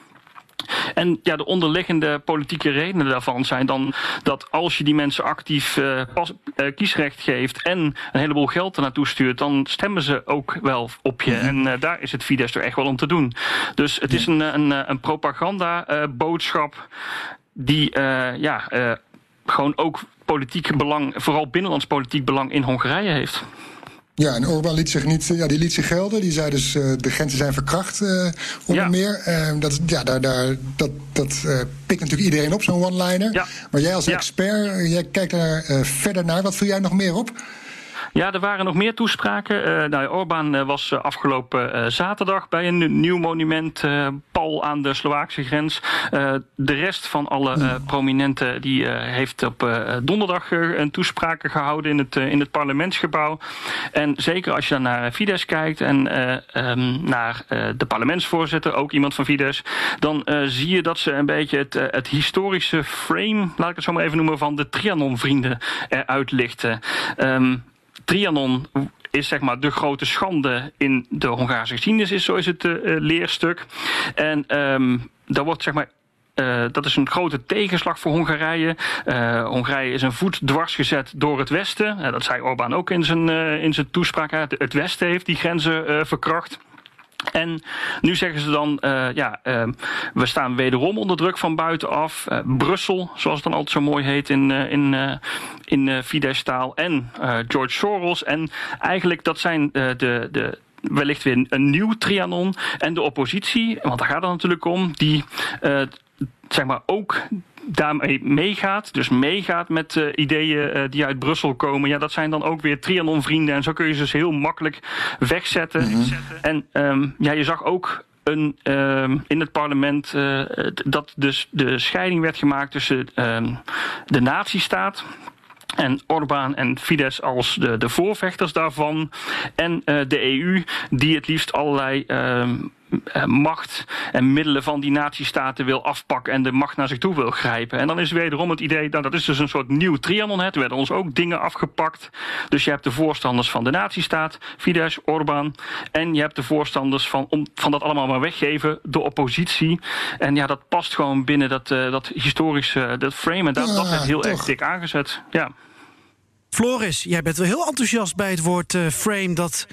En ja, de onderliggende politieke redenen daarvan zijn dan dat als je die mensen actief uh, pas, uh, kiesrecht geeft en een heleboel geld er naartoe stuurt, dan stemmen ze ook wel op je. En uh, daar is het Fidesz er echt wel om te doen. Dus het is een, een, een propaganda-boodschap die ja, gewoon ook politiek belang, vooral binnenlands politiek belang in Hongarije heeft. Ja, en Orbán liet zich niet, ja, die liet zich gelden. Die zei dus uh, de grenzen zijn verkracht, uh, onder ja. meer. Uh, dat, ja, daar, daar, dat, dat pikt natuurlijk iedereen op, zo'n one-liner. Ja. Maar jij als expert, jij kijkt daar verder naar. Wat viel jij nog meer op? Ja, er waren nog meer toespraken. Uh, nou, Orbán uh, was afgelopen uh, zaterdag bij een nieuw monument, pal aan de Slovaakse grens. de rest van alle prominenten die heeft op donderdag een toespraak gehouden in het, in het parlementsgebouw. En zeker als je dan naar Fidesz kijkt en um, naar de parlementsvoorzitter, ook iemand van Fidesz, dan zie je dat ze een beetje het, het historische frame, laat ik het zo maar even noemen, van de Trianon-vrienden eruit lichten. Um, Trianon is zeg maar de grote schande in de Hongaarse geschiedenis, is, zo is het uh, leerstuk. En um, daar wordt zeg maar uh, dat is een grote tegenslag voor Hongarije. Hongarije is een voet dwars gezet door het Westen. Dat zei Orbán ook in zijn, in zijn toespraak. Het Westen heeft die grenzen verkracht. En nu zeggen ze dan, uh, ja, uh, we staan wederom onder druk van buitenaf. Uh, Brussel, zoals het dan altijd zo mooi heet in, in, in Fidesz-taal. En George Soros. En eigenlijk dat zijn de, de, wellicht weer een nieuw Trianon. En de oppositie, want daar gaat het natuurlijk om, die zeg maar ook daarmee meegaat, dus meegaat met uh, ideeën uh, die uit Brussel komen, ja, dat zijn dan ook weer Trianon-vrienden. En zo kun je ze dus heel makkelijk wegzetten. Mm -hmm. En um, ja, je zag ook een, um, in het parlement uh, dat dus de scheiding werd gemaakt tussen um, de nazistaat en Orbán en Fidesz als de, de voorvechters daarvan. En uh, de EU, die het liefst allerlei uh, macht en middelen van die nazistaten wil afpakken en de macht naar zich toe wil grijpen. En dan is wederom het idee, nou, dat is dus een soort nieuw trianon. Er werden ons ook dingen afgepakt. Dus je hebt de voorstanders van de nazistaat, Fidesz, Orbán. En je hebt de voorstanders van, om, van dat allemaal maar weggeven, de oppositie. En ja, dat past gewoon binnen dat, uh, dat historische dat frame. En dat, ja, dat werd heel toch. erg dik aangezet. Ja. Floris, jij bent wel heel enthousiast bij het woord uh, frame dat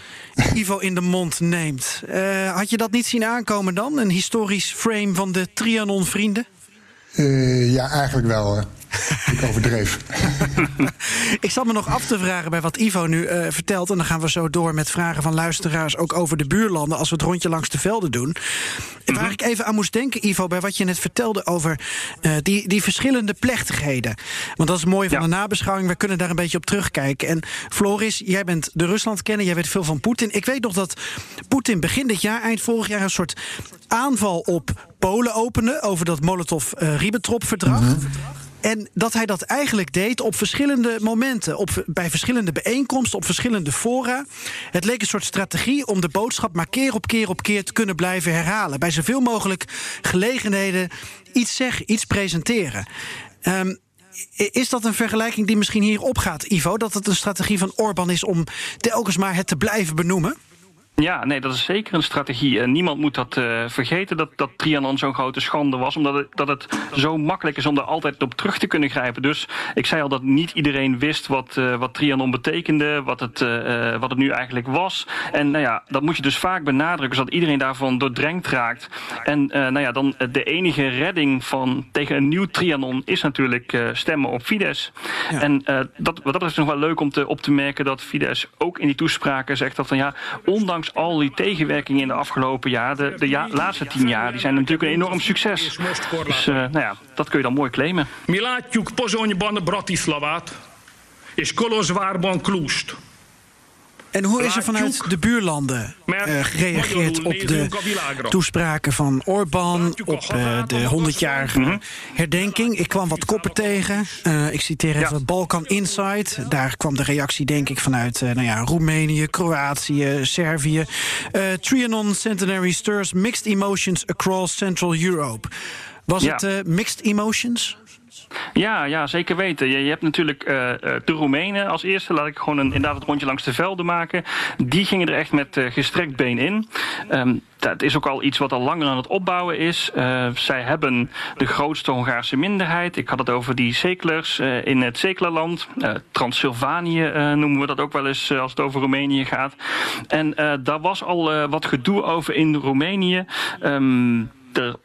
Ivo in de mond neemt. Uh, had je dat niet zien aankomen dan? Een historisch frame van de Trianon-vrienden? Uh, ja, eigenlijk wel. Ik overdreef. ik zat me nog af te vragen bij wat Ivo nu uh, vertelt. En dan gaan we zo door met vragen van luisteraars. Ook over de buurlanden. Als we het rondje langs de velden doen. En waar ik even aan moest denken, Ivo. Bij wat je net vertelde over uh, die, die verschillende plechtigheden. Want dat is mooi van ja. de nabeschouwing. We kunnen daar een beetje op terugkijken. En Floris, jij bent de Rusland kennen. Jij weet veel van Poetin. Ik weet nog dat Poetin begin dit jaar, eind vorig jaar. een soort aanval op Polen opende. over dat Molotov-Ribbentrop-verdrag. Mm -hmm. En dat hij dat eigenlijk deed op verschillende momenten. Op, bij verschillende bijeenkomsten, op verschillende fora. Het leek een soort strategie om de boodschap maar keer op keer op keer te kunnen blijven herhalen. Bij zoveel mogelijk gelegenheden iets zeggen, iets presenteren. Um, is dat een vergelijking die misschien hier opgaat, Ivo? Dat het een strategie van Orbán is om telkens maar het te blijven benoemen? Ja, nee, dat is zeker een strategie. En niemand moet dat uh, vergeten, dat, dat Trianon zo'n grote schande was. Omdat het, dat het zo makkelijk is om er altijd op terug te kunnen grijpen. Dus ik zei al dat niet iedereen wist wat, uh, wat Trianon betekende, wat het, uh, wat het nu eigenlijk was. En nou ja, dat moet je dus vaak benadrukken, zodat iedereen daarvan doordrenkt raakt. En nou ja, dan de enige redding van, tegen een nieuw Trianon is natuurlijk stemmen op Fidesz. Ja. En dat, dat is nog wel leuk om te, op te merken dat Fidesz ook in die toespraken zegt dat van ja, ondanks al die tegenwerkingen in de afgelopen jaar, de, de laatste tien jaar, die zijn natuurlijk een enorm succes. Dus uh, nou ja, dat kun je dan mooi claimen. Mi látjuk Pozsonyban Bratislavát és Kolozsvárban Klust. En hoe is er vanuit de buurlanden uh, gereageerd op de toespraken van Orbán, op uh, de 100-jarige herdenking? Ik kwam wat koppen tegen. Uh, ik citeer even. Balkan Insight. Daar kwam de reactie, denk ik, vanuit nou ja, Roemenië, Kroatië, Servië. Trianon Centenary stirs mixed emotions across Central Europe. Was ja. het mixed emotions? Ja, ja, zeker weten. Je, je hebt natuurlijk uh, de Roemenen als eerste. Laat ik gewoon een, inderdaad het rondje langs de velden maken. Die gingen er echt met uh, gestrekt been in. Um, dat is ook al iets wat al langer aan het opbouwen is. Zij hebben de grootste Hongaarse minderheid. Ik had het over die Zeklers in het Zeklerland. Uh, Transylvanië noemen we dat ook wel eens als het over Roemenië gaat. En daar was al wat gedoe over in Roemenië. Um, er,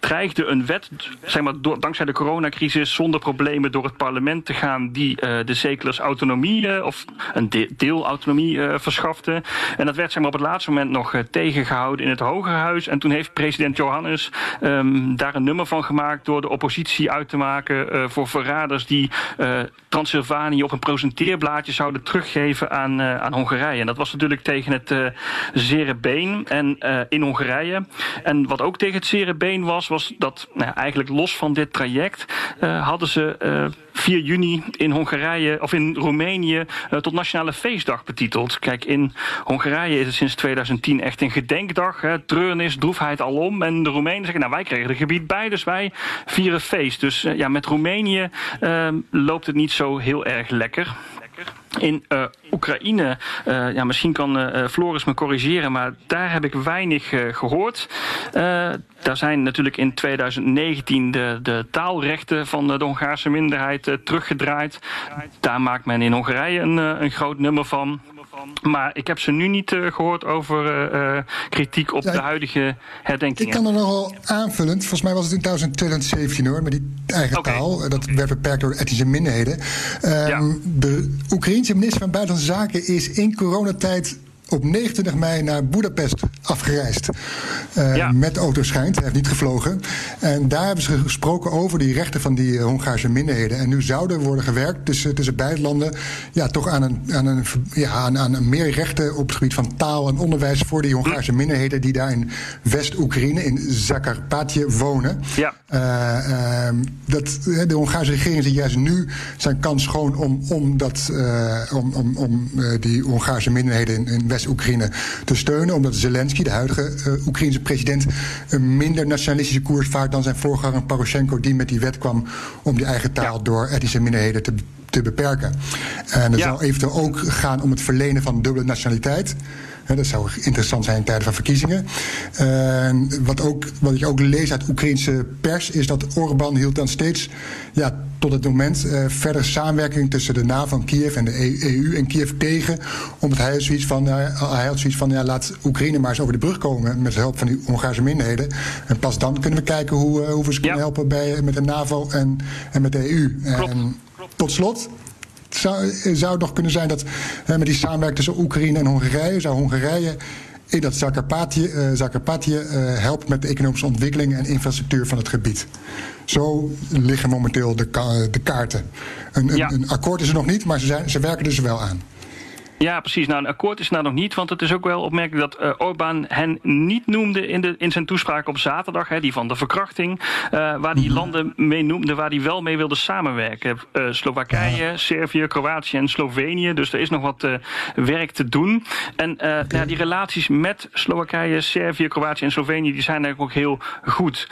dreigde een wet, zeg maar, door, dankzij de coronacrisis, zonder problemen door het parlement te gaan, die uh, de Zekelers autonomie, uh, of een de deelautonomie uh, verschafte. En dat werd zeg maar, op het laatste moment nog tegengehouden in het Hogerhuis. En toen heeft president Johannes um, daar een nummer van gemaakt door de oppositie uit te maken voor verraders die Transylvanië op een presenteerblaadje zouden teruggeven aan, aan Hongarije. En dat was natuurlijk tegen het zere been en in Hongarije. En wat ook tegen zere been was, was dat nou, eigenlijk los van dit traject uh, hadden ze uh, 4 juni in Hongarije of in Roemenië uh, tot nationale feestdag betiteld. Kijk, in Hongarije is het sinds 2010 echt een gedenkdag. Hè, treurnis, droefheid alom. En de Roemenen zeggen, nou wij kregen er gebied bij, dus wij vieren feest. Dus ja, met Roemenië loopt het niet zo heel erg lekker. In uh, Oekraïne, uh, ja, misschien kan uh, Floris me corrigeren, maar daar heb ik weinig gehoord. daar zijn natuurlijk in 2019 de, de taalrechten van de Hongaarse minderheid teruggedraaid. Daar maakt men in Hongarije een, een groot nummer van. Maar ik heb ze nu niet uh, gehoord over uh, kritiek op ja, de huidige herdenkingen. Ik kan er nogal aanvullend. Volgens mij was het in 2017 hoor, met die eigen okay. taal. Dat werd beperkt door etnische minderheden. Um, ja. De Oekraïense minister van Buitenlandse Zaken is in coronatijd op 29 mei naar Budapest afgereisd. Uh, ja. Met autoschijnt. Hij heeft niet gevlogen. En daar hebben ze gesproken over die rechten van die uh, Hongaarse minderheden. En nu zou er worden gewerkt tussen, tussen beide landen. Ja, toch aan, een, aan, een, ja, aan, aan meer rechten op het gebied van taal en onderwijs. voor die Hongaarse minderheden die daar in West-Oekraïne, in Zakarpatje, wonen. Ja. Uh, dat, de Hongaarse regering ziet juist nu zijn kans schoon om, om, dat, om, om, om die Hongaarse minderheden in, in West-Oekraïne te steunen. Omdat Zelensky, de huidige uh, Oekraïnse president, een minder nationalistische koers vaart dan zijn voorganger Poroshenko, die met die wet kwam om die eigen taal ja. door etnische minderheden te, te beperken. En het ja. zou eventueel ook gaan om het verlenen van dubbele nationaliteit. Dat zou interessant zijn in tijden van verkiezingen. Wat, ook, wat ik ook lees uit Oekraïnse pers is dat Orbán hield dan steeds ja, tot het moment uh, verder samenwerking tussen de NAVO van Kiev en de EU en Kiev tegen. Omdat hij zoiets van, uh, hij had zoiets van ja, laat Oekraïne maar eens over de brug komen met hulp van die Hongaarse minderheden. En pas dan kunnen we kijken hoe, uh, hoe we ze kunnen helpen bij, met de NAVO en, en met de EU. Klopt. En tot slot, zou, zou nog kunnen zijn dat met die samenwerking tussen Oekraïne en Hongarije, zou Hongarije in dat Zakarpatje, uh, Zakarpatje uh, helpt met de economische ontwikkeling en infrastructuur van het gebied. Zo liggen momenteel de, ka de kaarten. Een, een, ja. een, akkoord is er nog niet, maar ze, zijn, ze werken er dus wel aan. Ja, precies. Nou, een akkoord is nou nog niet. Want het is ook wel opmerkelijk dat uh, Orbán hen niet noemde in, de, in zijn toespraak op zaterdag. Hè, die van de verkrachting. Uh, waar die landen mee noemde waar hij wel mee wilde samenwerken. Uh, Slowakije, ja. Servië, Kroatië en Slovenië. Dus er is nog wat werk te doen. En okay. ja, die relaties met Slowakije, Servië, Kroatië en Slovenië. die zijn eigenlijk ook heel goed.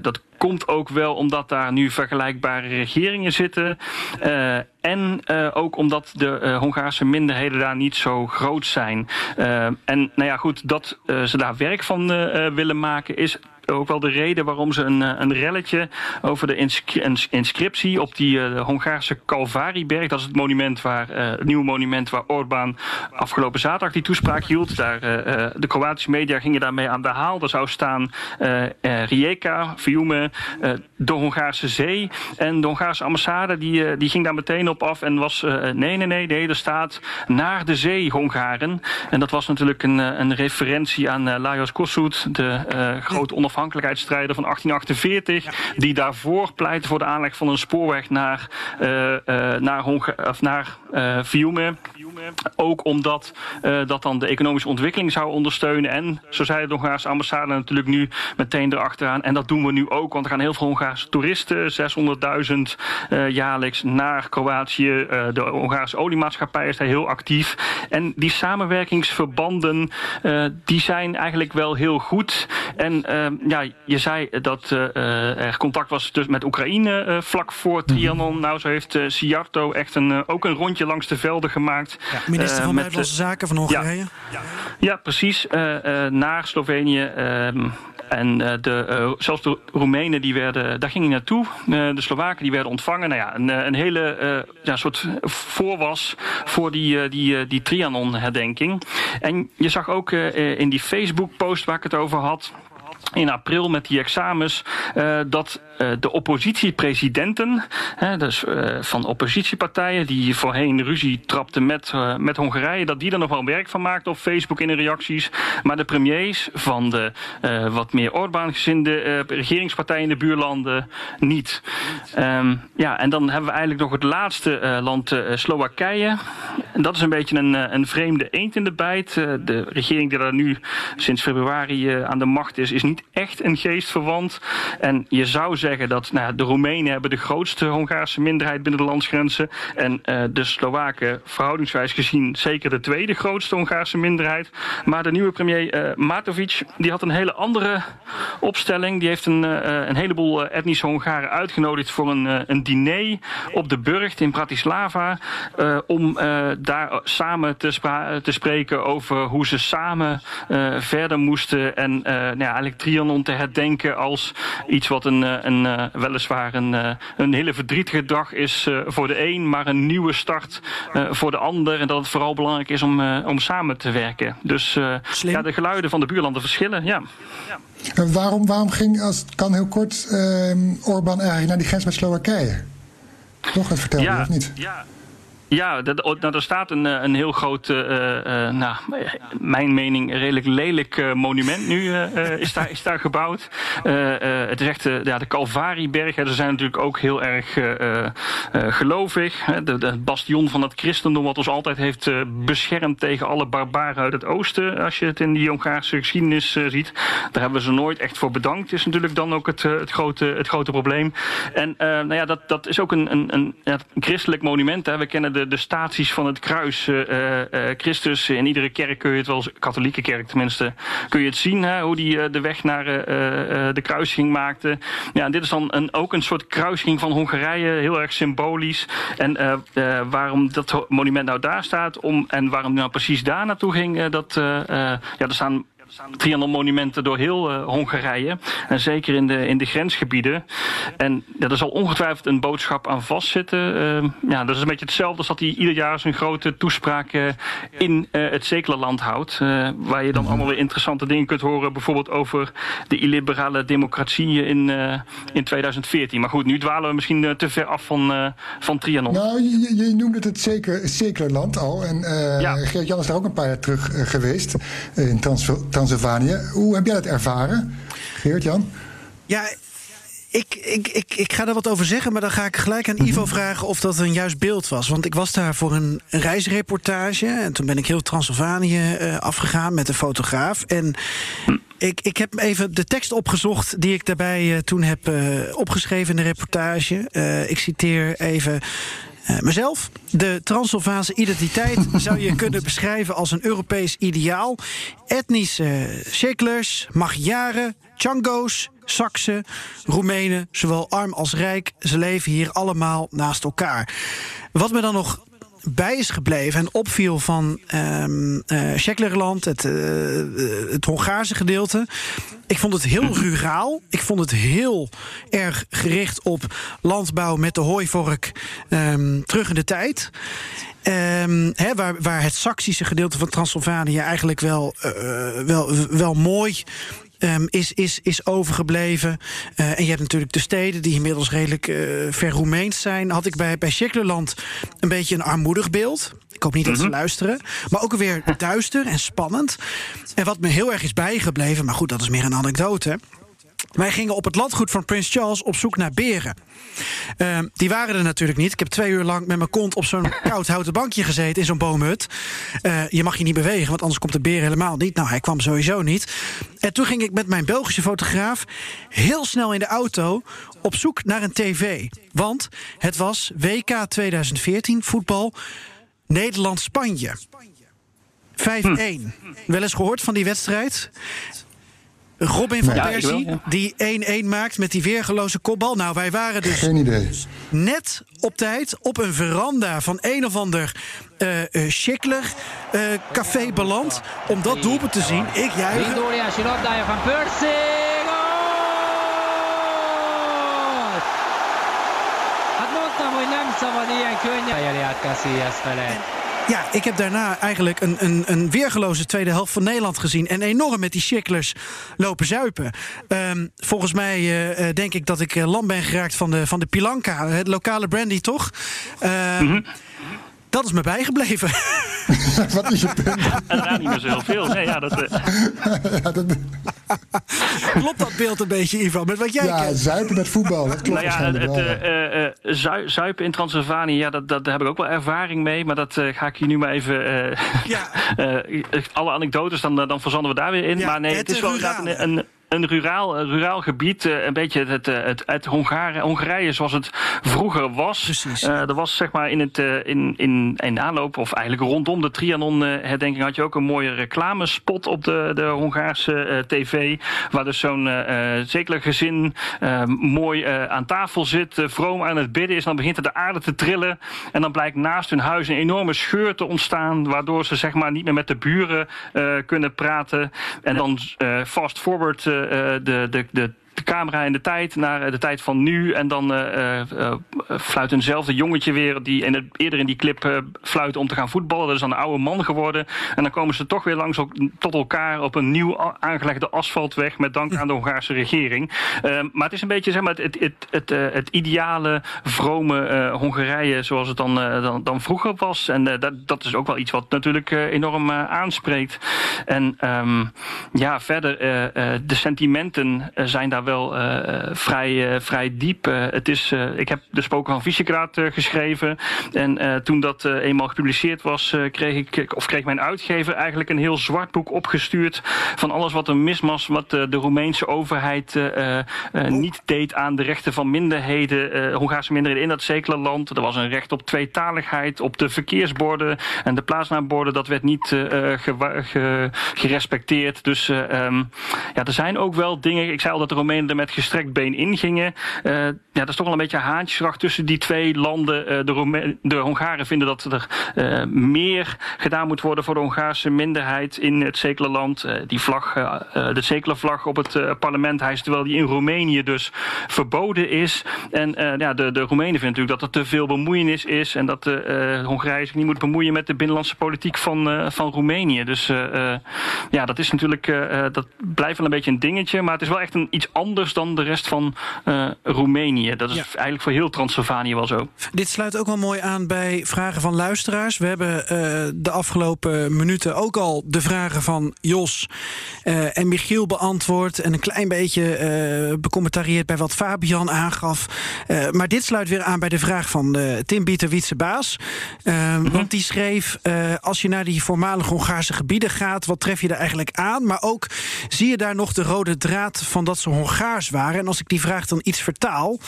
dat komt ook wel omdat daar nu vergelijkbare regeringen zitten. Uh, en uh, ook omdat de uh, Hongaarse minderheden daar niet zo groot zijn. en nou ja, goed, dat ze daar werk van willen maken is ook wel de reden waarom ze een, een relletje over de inscriptie op die uh, Hongaarse Calvarieberg. Dat is het monument waar, uh, het nieuwe monument waar Orbán afgelopen zaterdag die toespraak hield. Daar, de Kroatische media gingen daarmee aan de haal. Er zou staan Rijeka, Fiume, de Hongaarse zee. En de Hongaarse ambassade die, die ging daar meteen op af en was nee, nee, nee, nee, er staat naar de zee Hongaren. En dat was natuurlijk een, een referentie aan Lajos Kossuth, de grote onafhankelijke onafhankelijkheidsstrijder van 1848. Ja. Die daarvoor pleitte voor de aanleg van een spoorweg naar, uh, uh, naar, Honga of naar uh, Fiume. Ook omdat dat dan de economische ontwikkeling zou ondersteunen. En zo zei de Hongaarse ambassade natuurlijk nu meteen erachteraan. En dat doen we nu ook, want er gaan heel veel Hongaarse toeristen, 600.000 uh, jaarlijks, naar Kroatië. De Hongaarse oliemaatschappij is daar heel actief. En die samenwerkingsverbanden, die zijn eigenlijk wel heel goed. En ja, je zei dat er contact was dus met Oekraïne vlak voor Trianon. Nou, zo heeft Siarto echt een, ook een rondje langs de velden gemaakt. Ja, minister van Buitenlandse Zaken van Hongarije. Ja, ja precies. Naar Slovenië. Ehm, en de, zelfs de Roemenen, die werden, daar ging hij naartoe. de Slowaken die werden ontvangen. Nou ja, een, een hele ja, soort voorwas voor die, die, die Trianon-herdenking. En je zag ook in die Facebook-post waar ik het over had in april met die examens uh, dat uh, de oppositiepresidenten, hè, dus uh, van oppositiepartijen die voorheen ruzie trapten met, met Hongarije, dat die er nog wel werk van maakten op Facebook in de reacties. Maar de premiers van de wat meer Orbán-gezinde regeringspartijen in de buurlanden niet. Um, ja, en dan hebben we eigenlijk nog het laatste land, Slowakije. En dat is een beetje een, een vreemde eend in de bijt. de regering die daar nu sinds februari aan de macht is, is niet echt een geest verwant. En je zou zeggen dat nou, de Roemenen hebben de grootste Hongaarse minderheid binnen de landsgrenzen. En uh, de Slowaken verhoudingswijs gezien zeker de tweede grootste Hongaarse minderheid. Maar de nieuwe premier uh, Matovic die had een hele andere opstelling. Die heeft een, uh, een heleboel etnische Hongaren uitgenodigd voor een, een diner op de Burgt in Bratislava. om daar samen te, spreken over hoe ze samen verder moesten. En nou eigenlijk Trianon te herdenken als iets wat een, een, weliswaar een, een hele verdrietige dag is voor de een, maar een nieuwe start voor de ander. En dat het vooral belangrijk is om, om samen te werken. Dus ja, de geluiden van de buurlanden verschillen. Ja. ja. En waarom, waarom ging, als het kan heel kort, uh, Orbán eigenlijk naar die grens met Slowakije? Toch het vertellen, ja, of niet? Ja. Ja, dat, nou, er staat een, een heel groot, uh, nou, mijn mening, redelijk lelijk monument nu is, daar, is daar gebouwd. het is echt ja, de Calvarieberg. Ze zijn natuurlijk ook heel erg gelovig. Hè, de, bastion van het christendom wat ons altijd heeft beschermd tegen alle barbaren uit het oosten. Als je het in die Hongaarse geschiedenis ziet. Daar hebben we ze nooit echt voor bedankt. Is natuurlijk dan ook het, het, grote, het grote probleem. En nou ja, dat, dat is ook een, een, een, een christelijk monument. Hè. We kennen de de, staties van het kruis. Uh, Christus, in iedere kerk kun je het wel, katholieke kerk tenminste, kun je het zien. Hè, hoe die de weg naar de kruising maakte. Ja, dit is dan een, ook een soort kruising van Hongarije, heel erg symbolisch. En waarom dat monument nou daar staat om, en waarom nou precies daar naartoe ging, dat, ja, er staan Trianon-monumenten door heel uh, Hongarije. En zeker in de, in de grensgebieden. En ja, er zal ongetwijfeld een boodschap aan vastzitten. Uh, ja, dat is een beetje hetzelfde als dat hij ieder jaar zijn grote toespraak uh, in het Zekelerland houdt. waar je dan allemaal weer interessante dingen kunt horen. Bijvoorbeeld over de illiberale democratie in, in 2014. Maar goed, nu dwalen we misschien te ver af van, van Trianon. Nou, je, je noemde het het Zekelerland al. En ja. Geert-Jan is daar ook een paar jaar terug geweest. in Transvaal Tanzania. Hoe heb jij dat ervaren, Geert-Jan? Ja, ik, ik, ik, ik ga er wat over zeggen, maar dan ga ik gelijk aan Ivo mhm. vragen of dat een juist beeld was. Want ik was daar voor een reisreportage en toen ben ik heel Transylvanië uh, afgegaan met een fotograaf. En ik, ik heb even de tekst opgezocht die ik daarbij uh, toen heb uh, opgeschreven in de reportage. ik citeer even mezelf. De Transylvaanse identiteit zou je kunnen beschrijven als een Europees ideaal. Etnische Sheklers, Magyaren, Chango's, Saksen, Roemenen, zowel arm als rijk. Ze leven hier allemaal naast elkaar. Wat me dan nog bij is gebleven en opviel van um, uh, het, uh, het Hongaarse gedeelte. Ik vond het heel ruraal. Ik vond het heel erg gericht op landbouw met de hooivork um, terug in de tijd. Um, waar, waar het Saksische gedeelte van Transylvanië eigenlijk wel, uh, wel, wel mooi um, is, is, is overgebleven. Uh, en je hebt natuurlijk de steden die inmiddels redelijk uh, ver Roemeens zijn. Had ik bij, bij Schiklerland een beetje een armoedig beeld. Ik hoop niet dat ze mhm. luisteren. Maar ook weer duister en spannend. En wat me heel erg is bijgebleven, maar goed, dat is meer een anekdote. Wij gingen op het landgoed van Prins Charles op zoek naar beren. Uh, die waren er natuurlijk niet. Ik heb twee uur lang met mijn kont op zo'n koud houten bankje gezeten in zo'n boomhut. Uh, je mag je niet bewegen, want anders komt de beer helemaal niet. Nou, hij kwam sowieso niet. En toen ging ik met mijn Belgische fotograaf heel snel in de auto op zoek naar een tv. Want het was WK 2014 voetbal Nederland-Spanje. 5-1. Hm. Wel eens gehoord van die wedstrijd? Robin van Persie, die 1-1 maakt met die weergeloze kopbal. Nou, wij waren dus Geen idee. net op tijd op een veranda van een of ander uh, uh, Schickler uh, café beland. Om dat doelpunt te zien. Ik juich. van Persie. Mondtam, hogy nem szabad ilyen könnyen. Casillas fele. Ja, ik heb daarna eigenlijk een, een, een weergeloze tweede helft van Nederland gezien. En enorm met die chicklers lopen zuipen. Ehm, volgens mij uh, denk ik dat ik lam ben geraakt van de, van de Pilanka. Het lokale brandy, toch? Uh, dat is me bijgebleven. Wat is je punt? En daar niet meer zo heel veel. Nee, ja, dat, uh... ja, dat... klopt dat beeld een beetje, Ivan, met wat jij ja, kent? zuipen met voetbal, dat klopt nou ja, het, wel, uh, uh, zuipen in Transylvanië, ja, dat, dat, daar heb ik ook wel ervaring mee. Maar dat ga ik je nu maar even... ja. alle anekdotes, dan, dan verzanden we daar weer in. Ja, maar nee, het, het is wel een, een een ruraal, ruraal gebied, uh, een beetje het, het, het, het Hongaren, Hongarije zoals het vroeger was. Precies. Uh, er was zeg maar in, het, in, in, in aanloop, of eigenlijk rondom de Trianon-herdenking, had je ook een mooie reclamespot op de, de Hongaarse tv. Waar dus zo'n zeker gezin mooi aan tafel zit, vroom aan het bidden is. Dan begint de aarde te trillen. En dan blijkt naast hun huis een enorme scheur te ontstaan, waardoor ze zeg maar niet meer met de buren kunnen praten. En dan fast forward Eh, de, de, de de camera in de tijd naar de tijd van nu. En dan uh, uh, fluit eenzelfde jongetje weer die in het, eerder in die clip fluit om te gaan voetballen. Dat is dan een oude man geworden. En dan komen ze toch weer langs tot elkaar op een nieuw aangelegde asfaltweg met dank aan de Hongaarse regering. maar het is een beetje zeg maar, het, het, het, het ideale, vrome Hongarije zoals het dan, dan, dan, vroeger was. En dat, dat is ook wel iets wat natuurlijk enorm aanspreekt. En um, ja, verder, de sentimenten zijn daar wel uh, vrij, uh, vrij diep. Uh, het is, ik heb de Spoken van Visegrad geschreven. En toen dat eenmaal gepubliceerd was, kreeg ik, of kreeg mijn uitgever eigenlijk een heel zwart boek opgestuurd van alles wat er mis was, wat de Roemeense overheid niet deed aan de rechten van minderheden, Hongaarse minderheden in dat zekere land. Er was een recht op tweetaligheid, op de verkeersborden en de plaatsnaamborden. Dat werd niet ge ge gerespecteerd. Dus um, ja, er zijn ook wel dingen. Ik zei al dat de Met gestrekt been ingingen. Uh, ja, dat is toch wel een beetje haantjeskracht tussen die twee landen. Uh, de, de Hongaren vinden dat er uh, meer gedaan moet worden voor de Hongaarse minderheid in het zekele land. die vlag, de vlag op het parlement hijst, terwijl die in Roemenië dus verboden is. En ja, de, de Roemenen vinden natuurlijk dat er te veel bemoeienis is en dat de Hongarije zich niet moet bemoeien met de binnenlandse politiek van, van Roemenië. Dus ja, dat is natuurlijk, dat blijft wel een beetje een dingetje, maar het is wel echt een iets anders dan de rest van uh, Roemenië. Dat is ja. eigenlijk voor heel Transylvanië wel zo. Dit sluit ook wel mooi aan bij vragen van luisteraars. We hebben uh, de afgelopen minuten ook al de vragen van Jos uh, en Michiel beantwoord. En een klein beetje becommentarieerd bij wat Fabian aangaf. maar dit sluit weer aan bij de vraag van Tim Bieterwietse Baas. Mm -hmm. Want die schreef: Als je naar die voormalige Hongaarse gebieden gaat, wat tref je daar eigenlijk aan? Maar ook zie je daar nog de rode draad van dat ze Hongaars waren. En als ik die vraag dan iets vertaal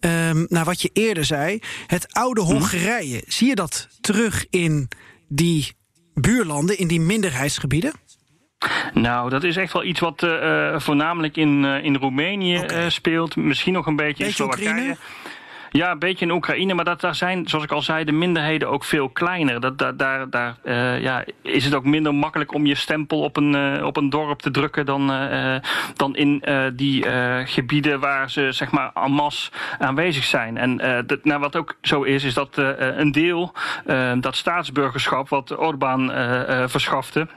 um, naar wat je eerder zei. Het oude mhm. Hongarije, zie je dat terug in die buurlanden, in die minderheidsgebieden? Nou, dat is echt wel iets wat uh, voornamelijk in, uh, in Roemenië okay. uh, speelt. Misschien nog een beetje, beetje in Slowakije. Oekraïne? Ja, een beetje in Oekraïne, maar dat, daar zijn, zoals ik al zei, de minderheden ook veel kleiner. Dat, dat, daar daar uh, ja, is het ook minder makkelijk om je stempel op een, uh, op een dorp te drukken dan, uh, dan in die gebieden waar ze zeg maar en masse aanwezig zijn. En dat, nou, wat ook zo is, is dat een deel, dat staatsburgerschap wat Orbán verschafte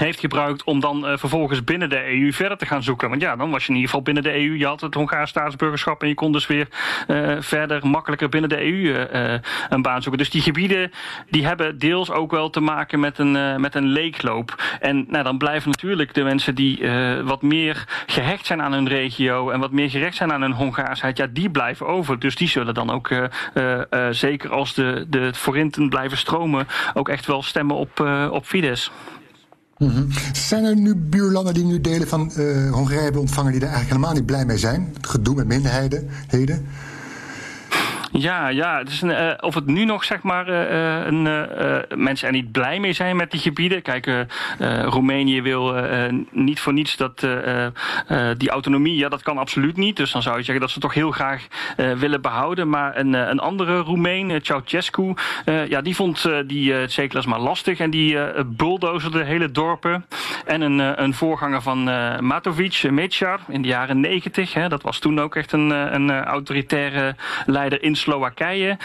heeft gebruikt om dan uh, vervolgens binnen de EU verder te gaan zoeken. Want ja, dan was je in ieder geval binnen de EU. Je had het Hongaars staatsburgerschap en je kon dus weer uh, verder makkelijker binnen de EU uh, een baan zoeken. Dus die gebieden die hebben deels ook wel te maken met een, met een leegloop. En nou, dan blijven natuurlijk de mensen die wat meer gehecht zijn aan hun regio en wat meer gerecht zijn aan hun Hongaarsheid, ja, die blijven over. Dus die zullen dan ook, zeker als de, de forinten blijven stromen, ook echt wel stemmen op, op Fidesz. -hmm. Zijn er nu buurlanden die nu delen van uh, Hongarije hebben ontvangen die er eigenlijk helemaal niet blij mee zijn? Het gedoe met minderheden. Ja, ja. Het is een, uh, of het nu nog zeg maar uh, een, uh, mensen er niet blij mee zijn met die gebieden. Kijk, Roemenië wil niet voor niets dat die autonomie, ja, dat kan absoluut niet. Dus dan zou je zeggen dat ze toch heel graag willen behouden. Maar een, een andere Roemeen, Ceausescu, ja, die vond die uh, zeker maar lastig en die bulldozerde hele dorpen. En een, een voorganger van Matovic, Mecar, in de jaren negentig, dat was toen ook echt een, een autoritaire leider in Slowakije,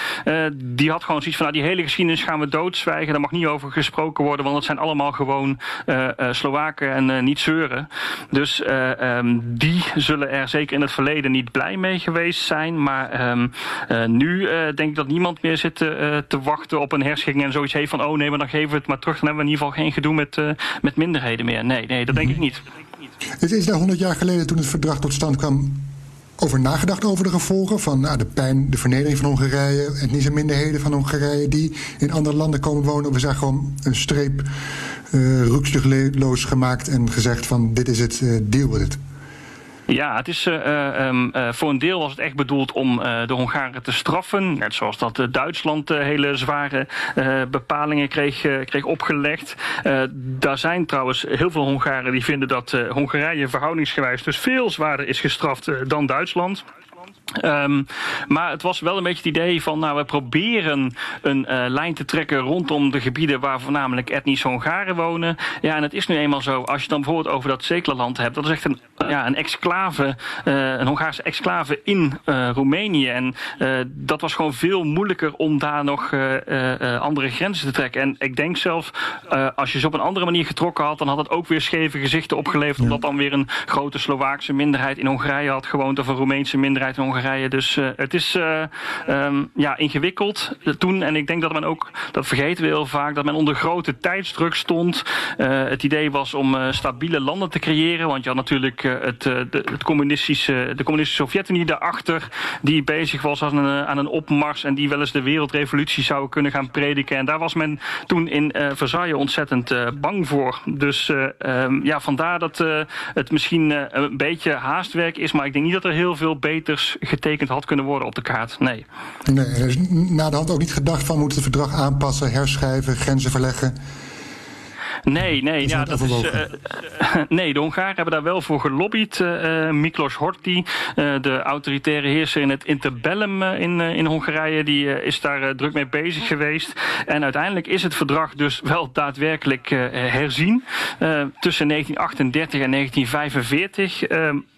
die had gewoon zoiets van, nou, die hele geschiedenis gaan we doodzwijgen. Daar mag niet over gesproken worden, want het zijn allemaal gewoon Slowaken en niet zeuren. Dus ehm, die zullen er zeker in het verleden niet blij mee geweest zijn. Maar ehm, nu denk ik dat niemand meer zit te wachten op een herschikkingen en zoiets heeft van... oh nee, maar dan geven we het maar terug. Dan hebben we in ieder geval geen gedoe met, uh, met minderheden meer. Nee, nee, dat denk ik niet. Het is daar 100 jaar geleden toen het verdrag tot stand kwam over nagedacht over de gevolgen van nou, de pijn, de vernedering van Hongarije, etnische minderheden van Hongarije die in andere landen komen wonen. We zijn gewoon een streep uh, gemaakt en gezegd van dit is het, uh, deal with it. Ja, het is, uh, um, uh, voor een deel was het echt bedoeld om de Hongaren te straffen. Net zoals dat Duitsland hele zware bepalingen kreeg, kreeg opgelegd. daar zijn trouwens heel veel Hongaren die vinden dat Hongarije verhoudingsgewijs dus veel zwaarder is gestraft dan Duitsland. Um, maar het was wel een beetje het idee van, nou, we proberen een uh, lijn te trekken rondom de gebieden waar voornamelijk etnische Hongaren wonen. Ja, en het is nu eenmaal zo, als je dan bijvoorbeeld over dat Zekerland hebt, dat is echt een, ja, een exclave, uh, een Hongaarse exclave in uh, Roemenië. En dat was gewoon veel moeilijker om daar nog andere grenzen te trekken. En ik denk zelf, als je ze op een andere manier getrokken had, dan had het ook weer scheve gezichten opgeleverd, omdat dan weer een grote Slovaakse minderheid in Hongarije had gewoond of een Roemeense minderheid in Hongarije Dus uh, het is uh, um, ja, ingewikkeld toen. En ik denk dat men ook, dat vergeten we heel vaak, dat men onder grote tijdsdruk stond. Uh, het idee was om stabiele landen te creëren. Want je had natuurlijk het, de, het communistische, de communistische Sovjet-Unie daarachter. Die bezig was aan een, aan een opmars. En die wel eens de wereldrevolutie zou kunnen gaan prediken. En daar was men toen in Versailles ontzettend bang voor. Dus um, ja, vandaar dat het misschien een beetje haastwerk is. Maar ik denk niet dat er heel veel beters getekend had kunnen worden op de kaart. Nee. Nee, er is na de hand ook niet gedacht van moeten het verdrag aanpassen, herschrijven, grenzen verleggen. Nee, nee, ja, dat is, uh, nee, de Hongaren hebben daar wel voor gelobbyd. Uh, Miklos Horthy, de autoritaire heerser in het interbellum in, in Hongarije, die is daar druk mee bezig geweest. En uiteindelijk is het verdrag dus wel daadwerkelijk herzien. tussen 1938 en 1945.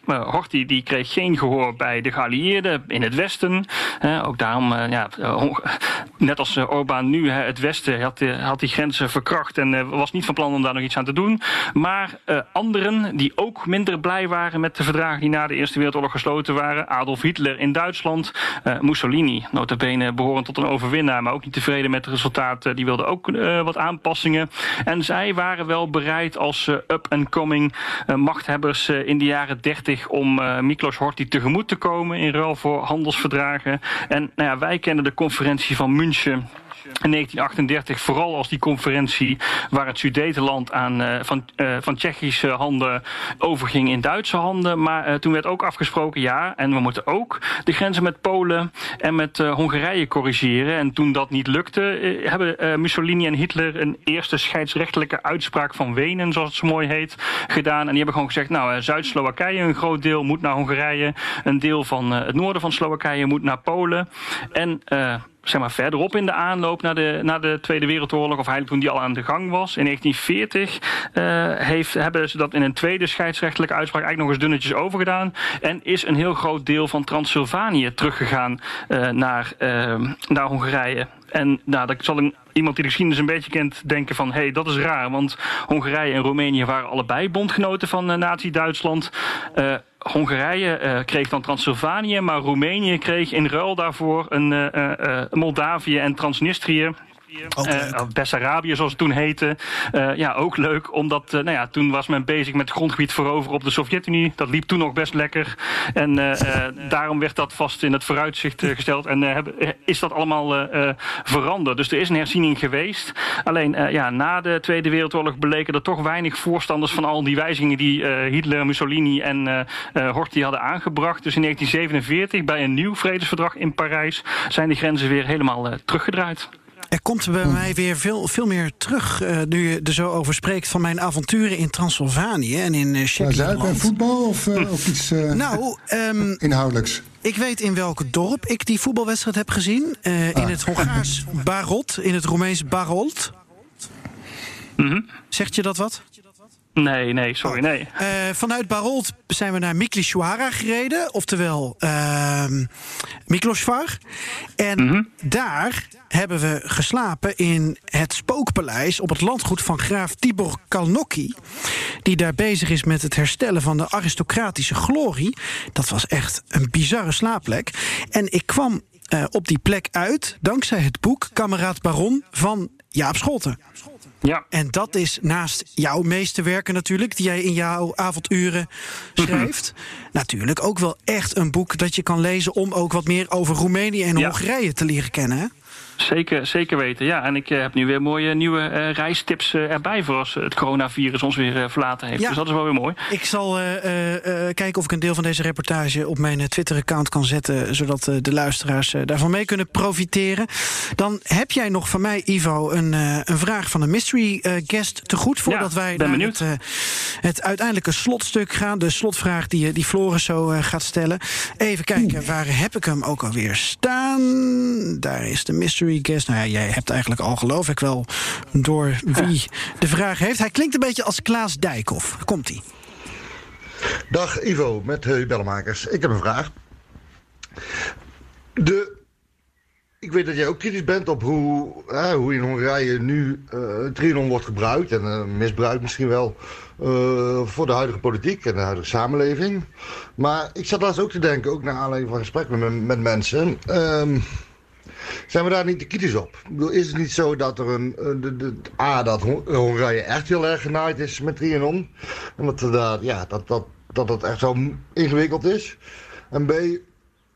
Horthy die kreeg geen gehoor bij de geallieerden in het Westen. Ook daarom, uh, ja, net als Orbán nu, het Westen had, had die grenzen verkracht en was niet van plan om daar nog iets aan te doen. Maar anderen die ook minder blij waren met de verdragen die na de Eerste Wereldoorlog gesloten waren. Adolf Hitler in Duitsland, Mussolini, notabene behorend tot een overwinnaar, maar ook niet tevreden met het resultaat. die wilden ook wat aanpassingen. En zij waren wel bereid als up-and-coming machthebbers in de jaren 30 om uh, Miklos Horthy tegemoet te komen in ruil voor handelsverdragen. En nou ja, wij kennen de conferentie van München 1938 vooral als die conferentie waar het Sudetenland aan, uh, van, uh, van Tsjechische handen overging in Duitse handen. Maar uh, toen werd ook afgesproken, ja, en we moeten ook de grenzen met Polen en met Hongarije corrigeren. En toen dat niet lukte, hebben Mussolini en Hitler een eerste scheidsrechtelijke uitspraak van Wenen, zoals het zo mooi heet, gedaan. En die hebben gewoon gezegd, nou, Zuid-Slowakije, een groot deel moet naar Hongarije, een deel van het noorden van Slowakije moet naar Polen. En zeg maar, verderop in de aanloop naar de, naar de Tweede Wereldoorlog, of eigenlijk toen die al aan de gang was, in 1940, uh, heeft, hebben ze dat in een tweede scheidsrechtelijke uitspraak eigenlijk nog eens dunnetjes overgedaan. En is een heel groot deel van Transylvanië teruggegaan uh, naar, uh, naar Hongarije. En nou, dat zal een, iemand die de geschiedenis een beetje kent denken van... hé, hey, dat is raar, want Hongarije en Roemenië waren allebei bondgenoten van uh, Nazi-Duitsland... Hongarije uh, kreeg dan Transylvanië, maar Roemenië kreeg in ruil daarvoor een uh, uh, Moldavië en Transnistrië. Uh, Bessarabië, zoals het toen heette. Uh, ja, ook leuk, omdat uh, nou ja, toen was men bezig met het grondgebied veroveren op de Sovjet-Unie. Dat liep toen nog best lekker. En daarom werd dat vast in het vooruitzicht gesteld. En is dat allemaal veranderd. Dus er is een herziening geweest. Alleen ja, na de Tweede Wereldoorlog bleken er toch weinig voorstanders van al die wijzigingen die Hitler, Mussolini en Horthy hadden aangebracht. Dus in 1947, bij een nieuw vredesverdrag in Parijs, zijn de grenzen weer helemaal teruggedraaid. Er komt bij mij weer veel, veel meer terug, uh, nu je er zo over spreekt, van mijn avonturen in Transylvanië en in uh, Zuid en voetbal of, uh, of iets nou, um, inhoudelijks? Ik weet in welk dorp ik die voetbalwedstrijd heb gezien. Ah. In het Hongaars Barot, in het Roemeens Barolt. Mm -hmm. Zegt je dat wat? Nee, nee, sorry, nee. Eh, vanuit Barold zijn we naar Miklishuara gereden, oftewel uh, Miklosvar. En daar hebben we geslapen in het spookpaleis op het landgoed van graaf Tibor Kalnocki. Die daar bezig is met het herstellen van de aristocratische glorie. Dat was echt een bizarre slaapplek. En ik kwam eh, op die plek uit dankzij het boek Kameraad Baron van Jaap Scholten. Ja. En dat is naast jouw meeste werken natuurlijk, die jij in jouw avonduren schrijft. Natuurlijk ook wel echt een boek dat je kan lezen om ook wat meer over Roemenië en Ja. Hongarije te leren kennen. Zeker, zeker weten. Ja, en ik eh, heb nu weer mooie nieuwe eh, reistips eh, erbij voor als het coronavirus ons weer verlaten heeft. Ja. Dus dat is wel weer mooi. Ik zal eh, eh, eh, kijken of ik een deel van deze reportage op mijn Twitter-account kan zetten, zodat eh, de luisteraars daarvan mee kunnen profiteren. Dan heb jij nog van mij, Ivo, een, eh, een vraag van een mystery eh, guest te goed voordat wij ben naar het, eh, het uiteindelijke slotstuk gaan. De slotvraag die, die Floris zo eh, gaat stellen. Even kijken, waar heb ik hem ook alweer staan? Daar is de mystery guest. Nou ja, jij hebt eigenlijk al geloof ik wel door wie de vraag heeft. Hij klinkt een beetje als Klaas Dijkhoff. Komt-ie. Dag Ivo, met uh, Bellenmakers. Ik heb een vraag. De, ik weet dat jij ook kritisch bent op hoe, eh, hoe in Hongarije nu uh, trianon wordt gebruikt. En uh, misbruikt misschien wel uh, voor de huidige politiek en de huidige samenleving. Maar ik zat laatst ook te denken, ook naar aanleiding van gesprekken met, met mensen... Um, zijn we daar niet te kritisch op? Ik bedoel, is het niet zo dat er een. De, de, A, dat Hongarije echt heel erg genaaid is met Trianon. En dat, dat, ja, dat, dat, dat het echt zo ingewikkeld is. En B,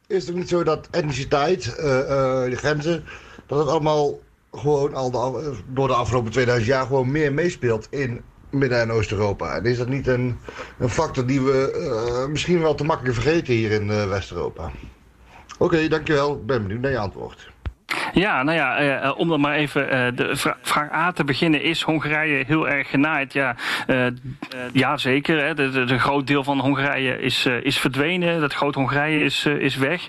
is het niet zo dat etniciteit, uh, uh, de grenzen, dat het allemaal gewoon al de, door de afgelopen 2000 jaar gewoon meer meespeelt in Midden- en Oost-Europa? En is dat niet een, een factor die we misschien wel te makkelijk vergeten hier in West-Europa? Oké, okay, dankjewel. Ik ben benieuwd naar je antwoord. Ja, nou ja, uh, om dan maar even uh, de vra vraag A te beginnen. Is Hongarije heel erg genaaid? Ja, uh, ja zeker. Hè. De, groot deel van Hongarije is, is verdwenen. Dat groot Hongarije is, is weg.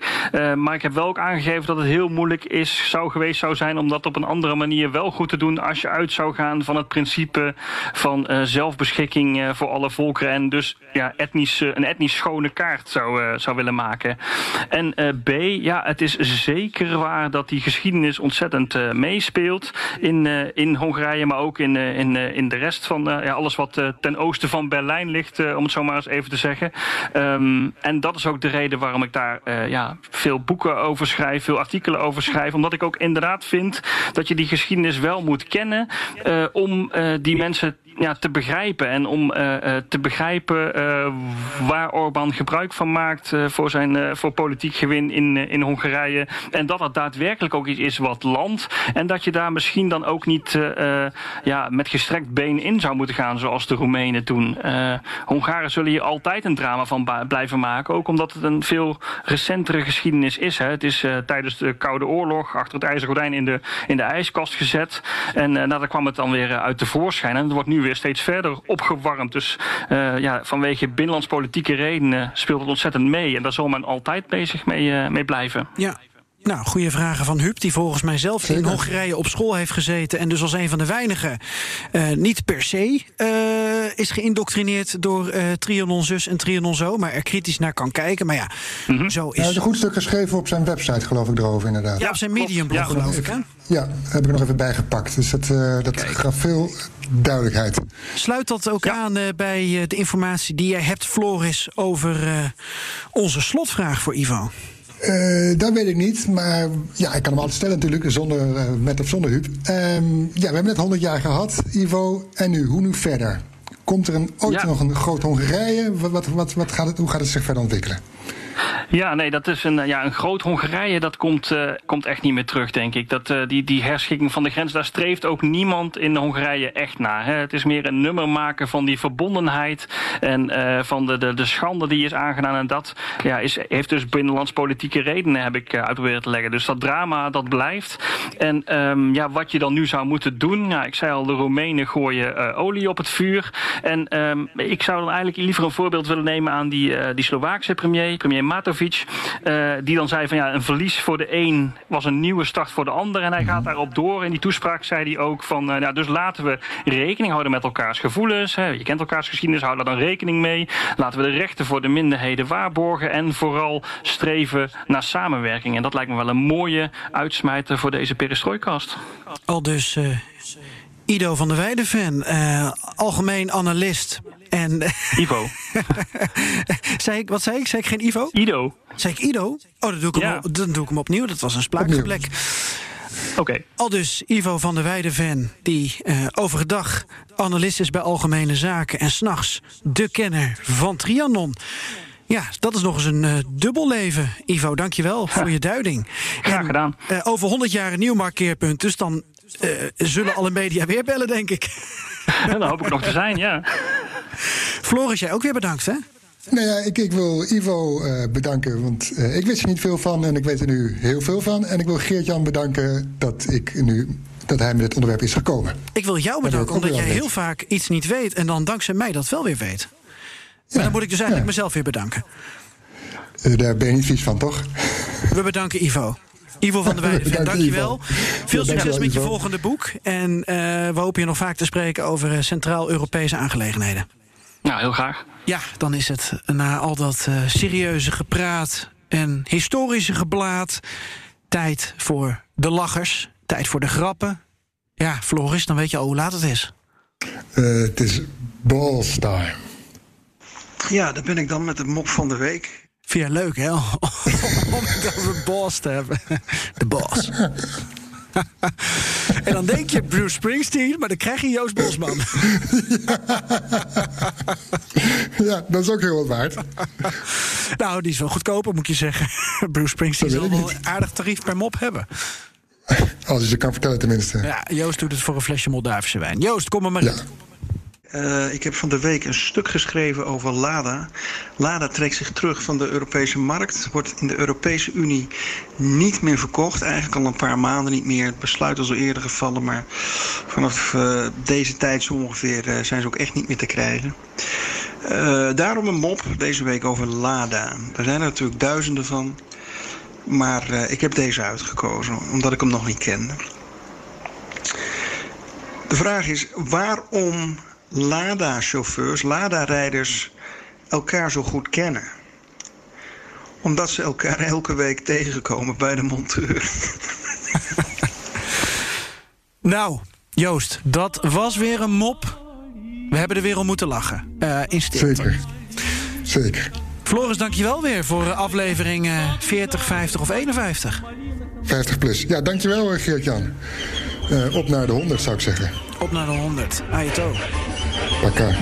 maar ik heb wel ook aangegeven dat het heel moeilijk is, zou geweest zou zijn... om dat op een andere manier wel goed te doen... als je uit zou gaan van het principe van zelfbeschikking voor alle volkeren... en dus ja, etnisch, een etnisch schone kaart zou, zou willen maken. En B, ja, het is zeker waar dat die geschiedenis ontzettend uh, meespeelt in, uh, in Hongarije, maar ook in, uh, in, in de rest van ja, alles wat ten oosten van Berlijn ligt, om het zo maar eens even te zeggen. Um, en dat is ook de reden waarom ik daar ja, veel boeken over schrijf, veel artikelen over schrijf, omdat ik ook inderdaad vind dat je die geschiedenis wel moet kennen om die mensen te begrijpen en om uh, te begrijpen uh, waar Orbán gebruik van maakt voor zijn voor politiek gewin in, in Hongarije. En dat het daadwerkelijk ook iets is wat land. En dat je daar misschien dan ook niet ja, met gestrekt been in zou moeten gaan, zoals de Roemenen toen. Hongaren zullen hier altijd een drama van blijven maken. Ook omdat het een veel recentere geschiedenis is. Hè. Het is tijdens de Koude Oorlog achter het ijzeren gordijn in de, in de ijskast gezet. En nou, daar kwam het dan weer uit tevoorschijn. En het wordt nu weer steeds verder opgewarmd. Dus uh, ja, vanwege binnenlandspolitieke redenen speelt het ontzettend mee. En daar zal men altijd bezig mee, uh, mee blijven. Ja. Nou, goede vragen van Huub, die volgens mij zelf Zeker. in Hongarije op school heeft gezeten. En dus als een van de weinigen uh, niet per se uh, is geïndoctrineerd door uh, Trianon zus en Trianon zo. Maar er kritisch naar kan kijken. Maar ja, mm -hmm. zo is. Hij heeft een goed stuk geschreven op zijn website, geloof ik, erover inderdaad. Ja, op zijn mediumblog, ja, geloof ik. Hè? Ja, heb ik nog even bijgepakt. Dus dat, dat gaf veel duidelijkheid. Sluit dat ook ja. aan bij de informatie die jij hebt, Floris, over onze slotvraag voor Ivo? Uh, dat weet ik niet, maar ja, ik kan hem altijd stellen natuurlijk, zonder, uh, met of zonder Huub. Um, ja, we hebben net 100 jaar gehad, Ivo. En nu, hoe nu verder? Komt er een, ooit ja. nog een groot Hongarije? Wat, wat, wat gaat het, hoe gaat het zich verder ontwikkelen? Ja, nee, dat is een, ja, een groot Hongarije. Dat komt, uh, komt echt niet meer terug, denk ik. Dat, uh, die, die herschikking van de grens, daar streeft ook niemand in Hongarije echt naar. Hè. Het is meer een nummer maken van die verbondenheid en uh, van de, de, de schande die is aangedaan. En dat ja, is, heeft dus binnenlandspolitieke redenen, heb ik uitgeprobeerd te leggen. Dus dat drama, dat blijft. En um, ja, wat je dan nu zou moeten doen, ja, ik zei al, de Roemenen gooien olie op het vuur. En um, ik zou dan eigenlijk liever een voorbeeld willen nemen aan die, die Slovaakse premier, premier Matovic eh, die dan zei van ja, een verlies voor de een was een nieuwe start voor de ander. En hij gaat daarop door. In die toespraak zei hij ook van eh, ja, dus laten we rekening houden met elkaars gevoelens. Hè. Je kent elkaars geschiedenis, hou daar dan rekening mee. Laten we de rechten voor de minderheden waarborgen. En vooral streven naar samenwerking. En dat lijkt me wel een mooie uitsmijter voor deze perestrooikast. Al dus eh, Ido van der Weijden fan, eh, algemeen analist. En Ivo. zei ik, wat zei ik? Zei ik geen Ivo? Ido. Zei ik Ido? Oh, dan doe ik, hem, Ja. op- dan doe ik hem opnieuw. Dat was een spraakgebrek. Oké. Al dus Ivo van der Weijden fan, die eh, overdag analist is bij Algemene Zaken... en s'nachts de kenner van Trianon. Ja, dat is nog eens een eh, dubbel leven. Ivo, dankjewel voor je duiding. Graag gedaan. Eh, over 100 jaar een nieuw markeerpunt. Dus dan eh, zullen alle media weer bellen, denk ik. En dan hoop ik nog te zijn, ja. Floris, jij ook weer bedankt, hè? Nou ja, ik, ik wil Ivo eh, bedanken, want eh, ik wist er niet veel van en ik weet er nu heel veel van. En ik wil Geert-Jan bedanken dat, ik nu, dat hij met dit onderwerp is gekomen. Ik wil jou bedanken, omdat jij heel vaak iets niet weet... en dan dankzij mij dat wel weer weet. Maar dan moet ik dus eigenlijk mezelf weer bedanken. Eh, daar ben je niet vies van, toch? We bedanken Ivo. Ivo van der Weijden, Dank je, dankjewel. Veel succes dankjewel, met je Ivo. volgende boek. En eh, we hopen je nog vaak te spreken over eh, Centraal-Europese aangelegenheden. Nou, heel graag. Ja, dan is het na al dat eh, serieuze gepraat en historische geblaat... tijd voor de lachers, tijd voor de grappen. Ja, Floris, dan weet je al hoe laat het is. Eh, het is balls time. Ja, daar ben ik dan met de mop van de week. Vind je leuk, hè? Om het over boss te hebben. De boss. en dan denk je Bruce Springsteen, maar dan krijg je Joost Bosman. ja, dat is ook heel wat waard. nou, die is wel goedkoper, moet je zeggen. Bruce Springsteen zal wel een aardig tarief per mop hebben. Als je ze kan vertellen tenminste. Ja, Joost doet het voor een flesje Moldavische wijn. Joost, kom er maar in. Eh, ik heb van de week een stuk geschreven over Lada. Lada trekt zich terug van de Europese markt. Wordt in de Europese Unie niet meer verkocht. Eigenlijk al een paar maanden niet meer. Het besluit was al eerder gevallen. Maar vanaf eh, deze tijd zo ongeveer eh, zijn ze ook echt niet meer te krijgen. Daarom een mop deze week over Lada. Er zijn er natuurlijk duizenden van. Maar ik heb deze uitgekozen, omdat ik hem nog niet kende. De vraag is waarom Lada-chauffeurs, Lada-rijders elkaar zo goed kennen. Omdat ze elkaar elke week tegenkomen bij de monteur. Nou, Joost, dat was weer een mop. We hebben er weer om moeten lachen. Eh, in stilte. Zeker. Zeker. Floris, dankjewel weer voor eh, aflevering eh, 40, 50 of 51. 50 plus. Ja, dankjewel eh, Geert-Jan. Eh, op naar de 100 zou ik zeggen. Op naar de 100. Ajeto. Pakka.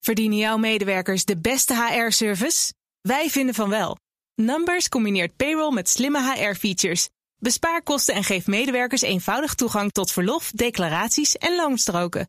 Verdienen jouw medewerkers de beste HR-service? Wij vinden van wel. Numbers combineert payroll met slimme HR-features. Bespaar kosten en geef medewerkers eenvoudig toegang tot verlof, declaraties en loonstroken.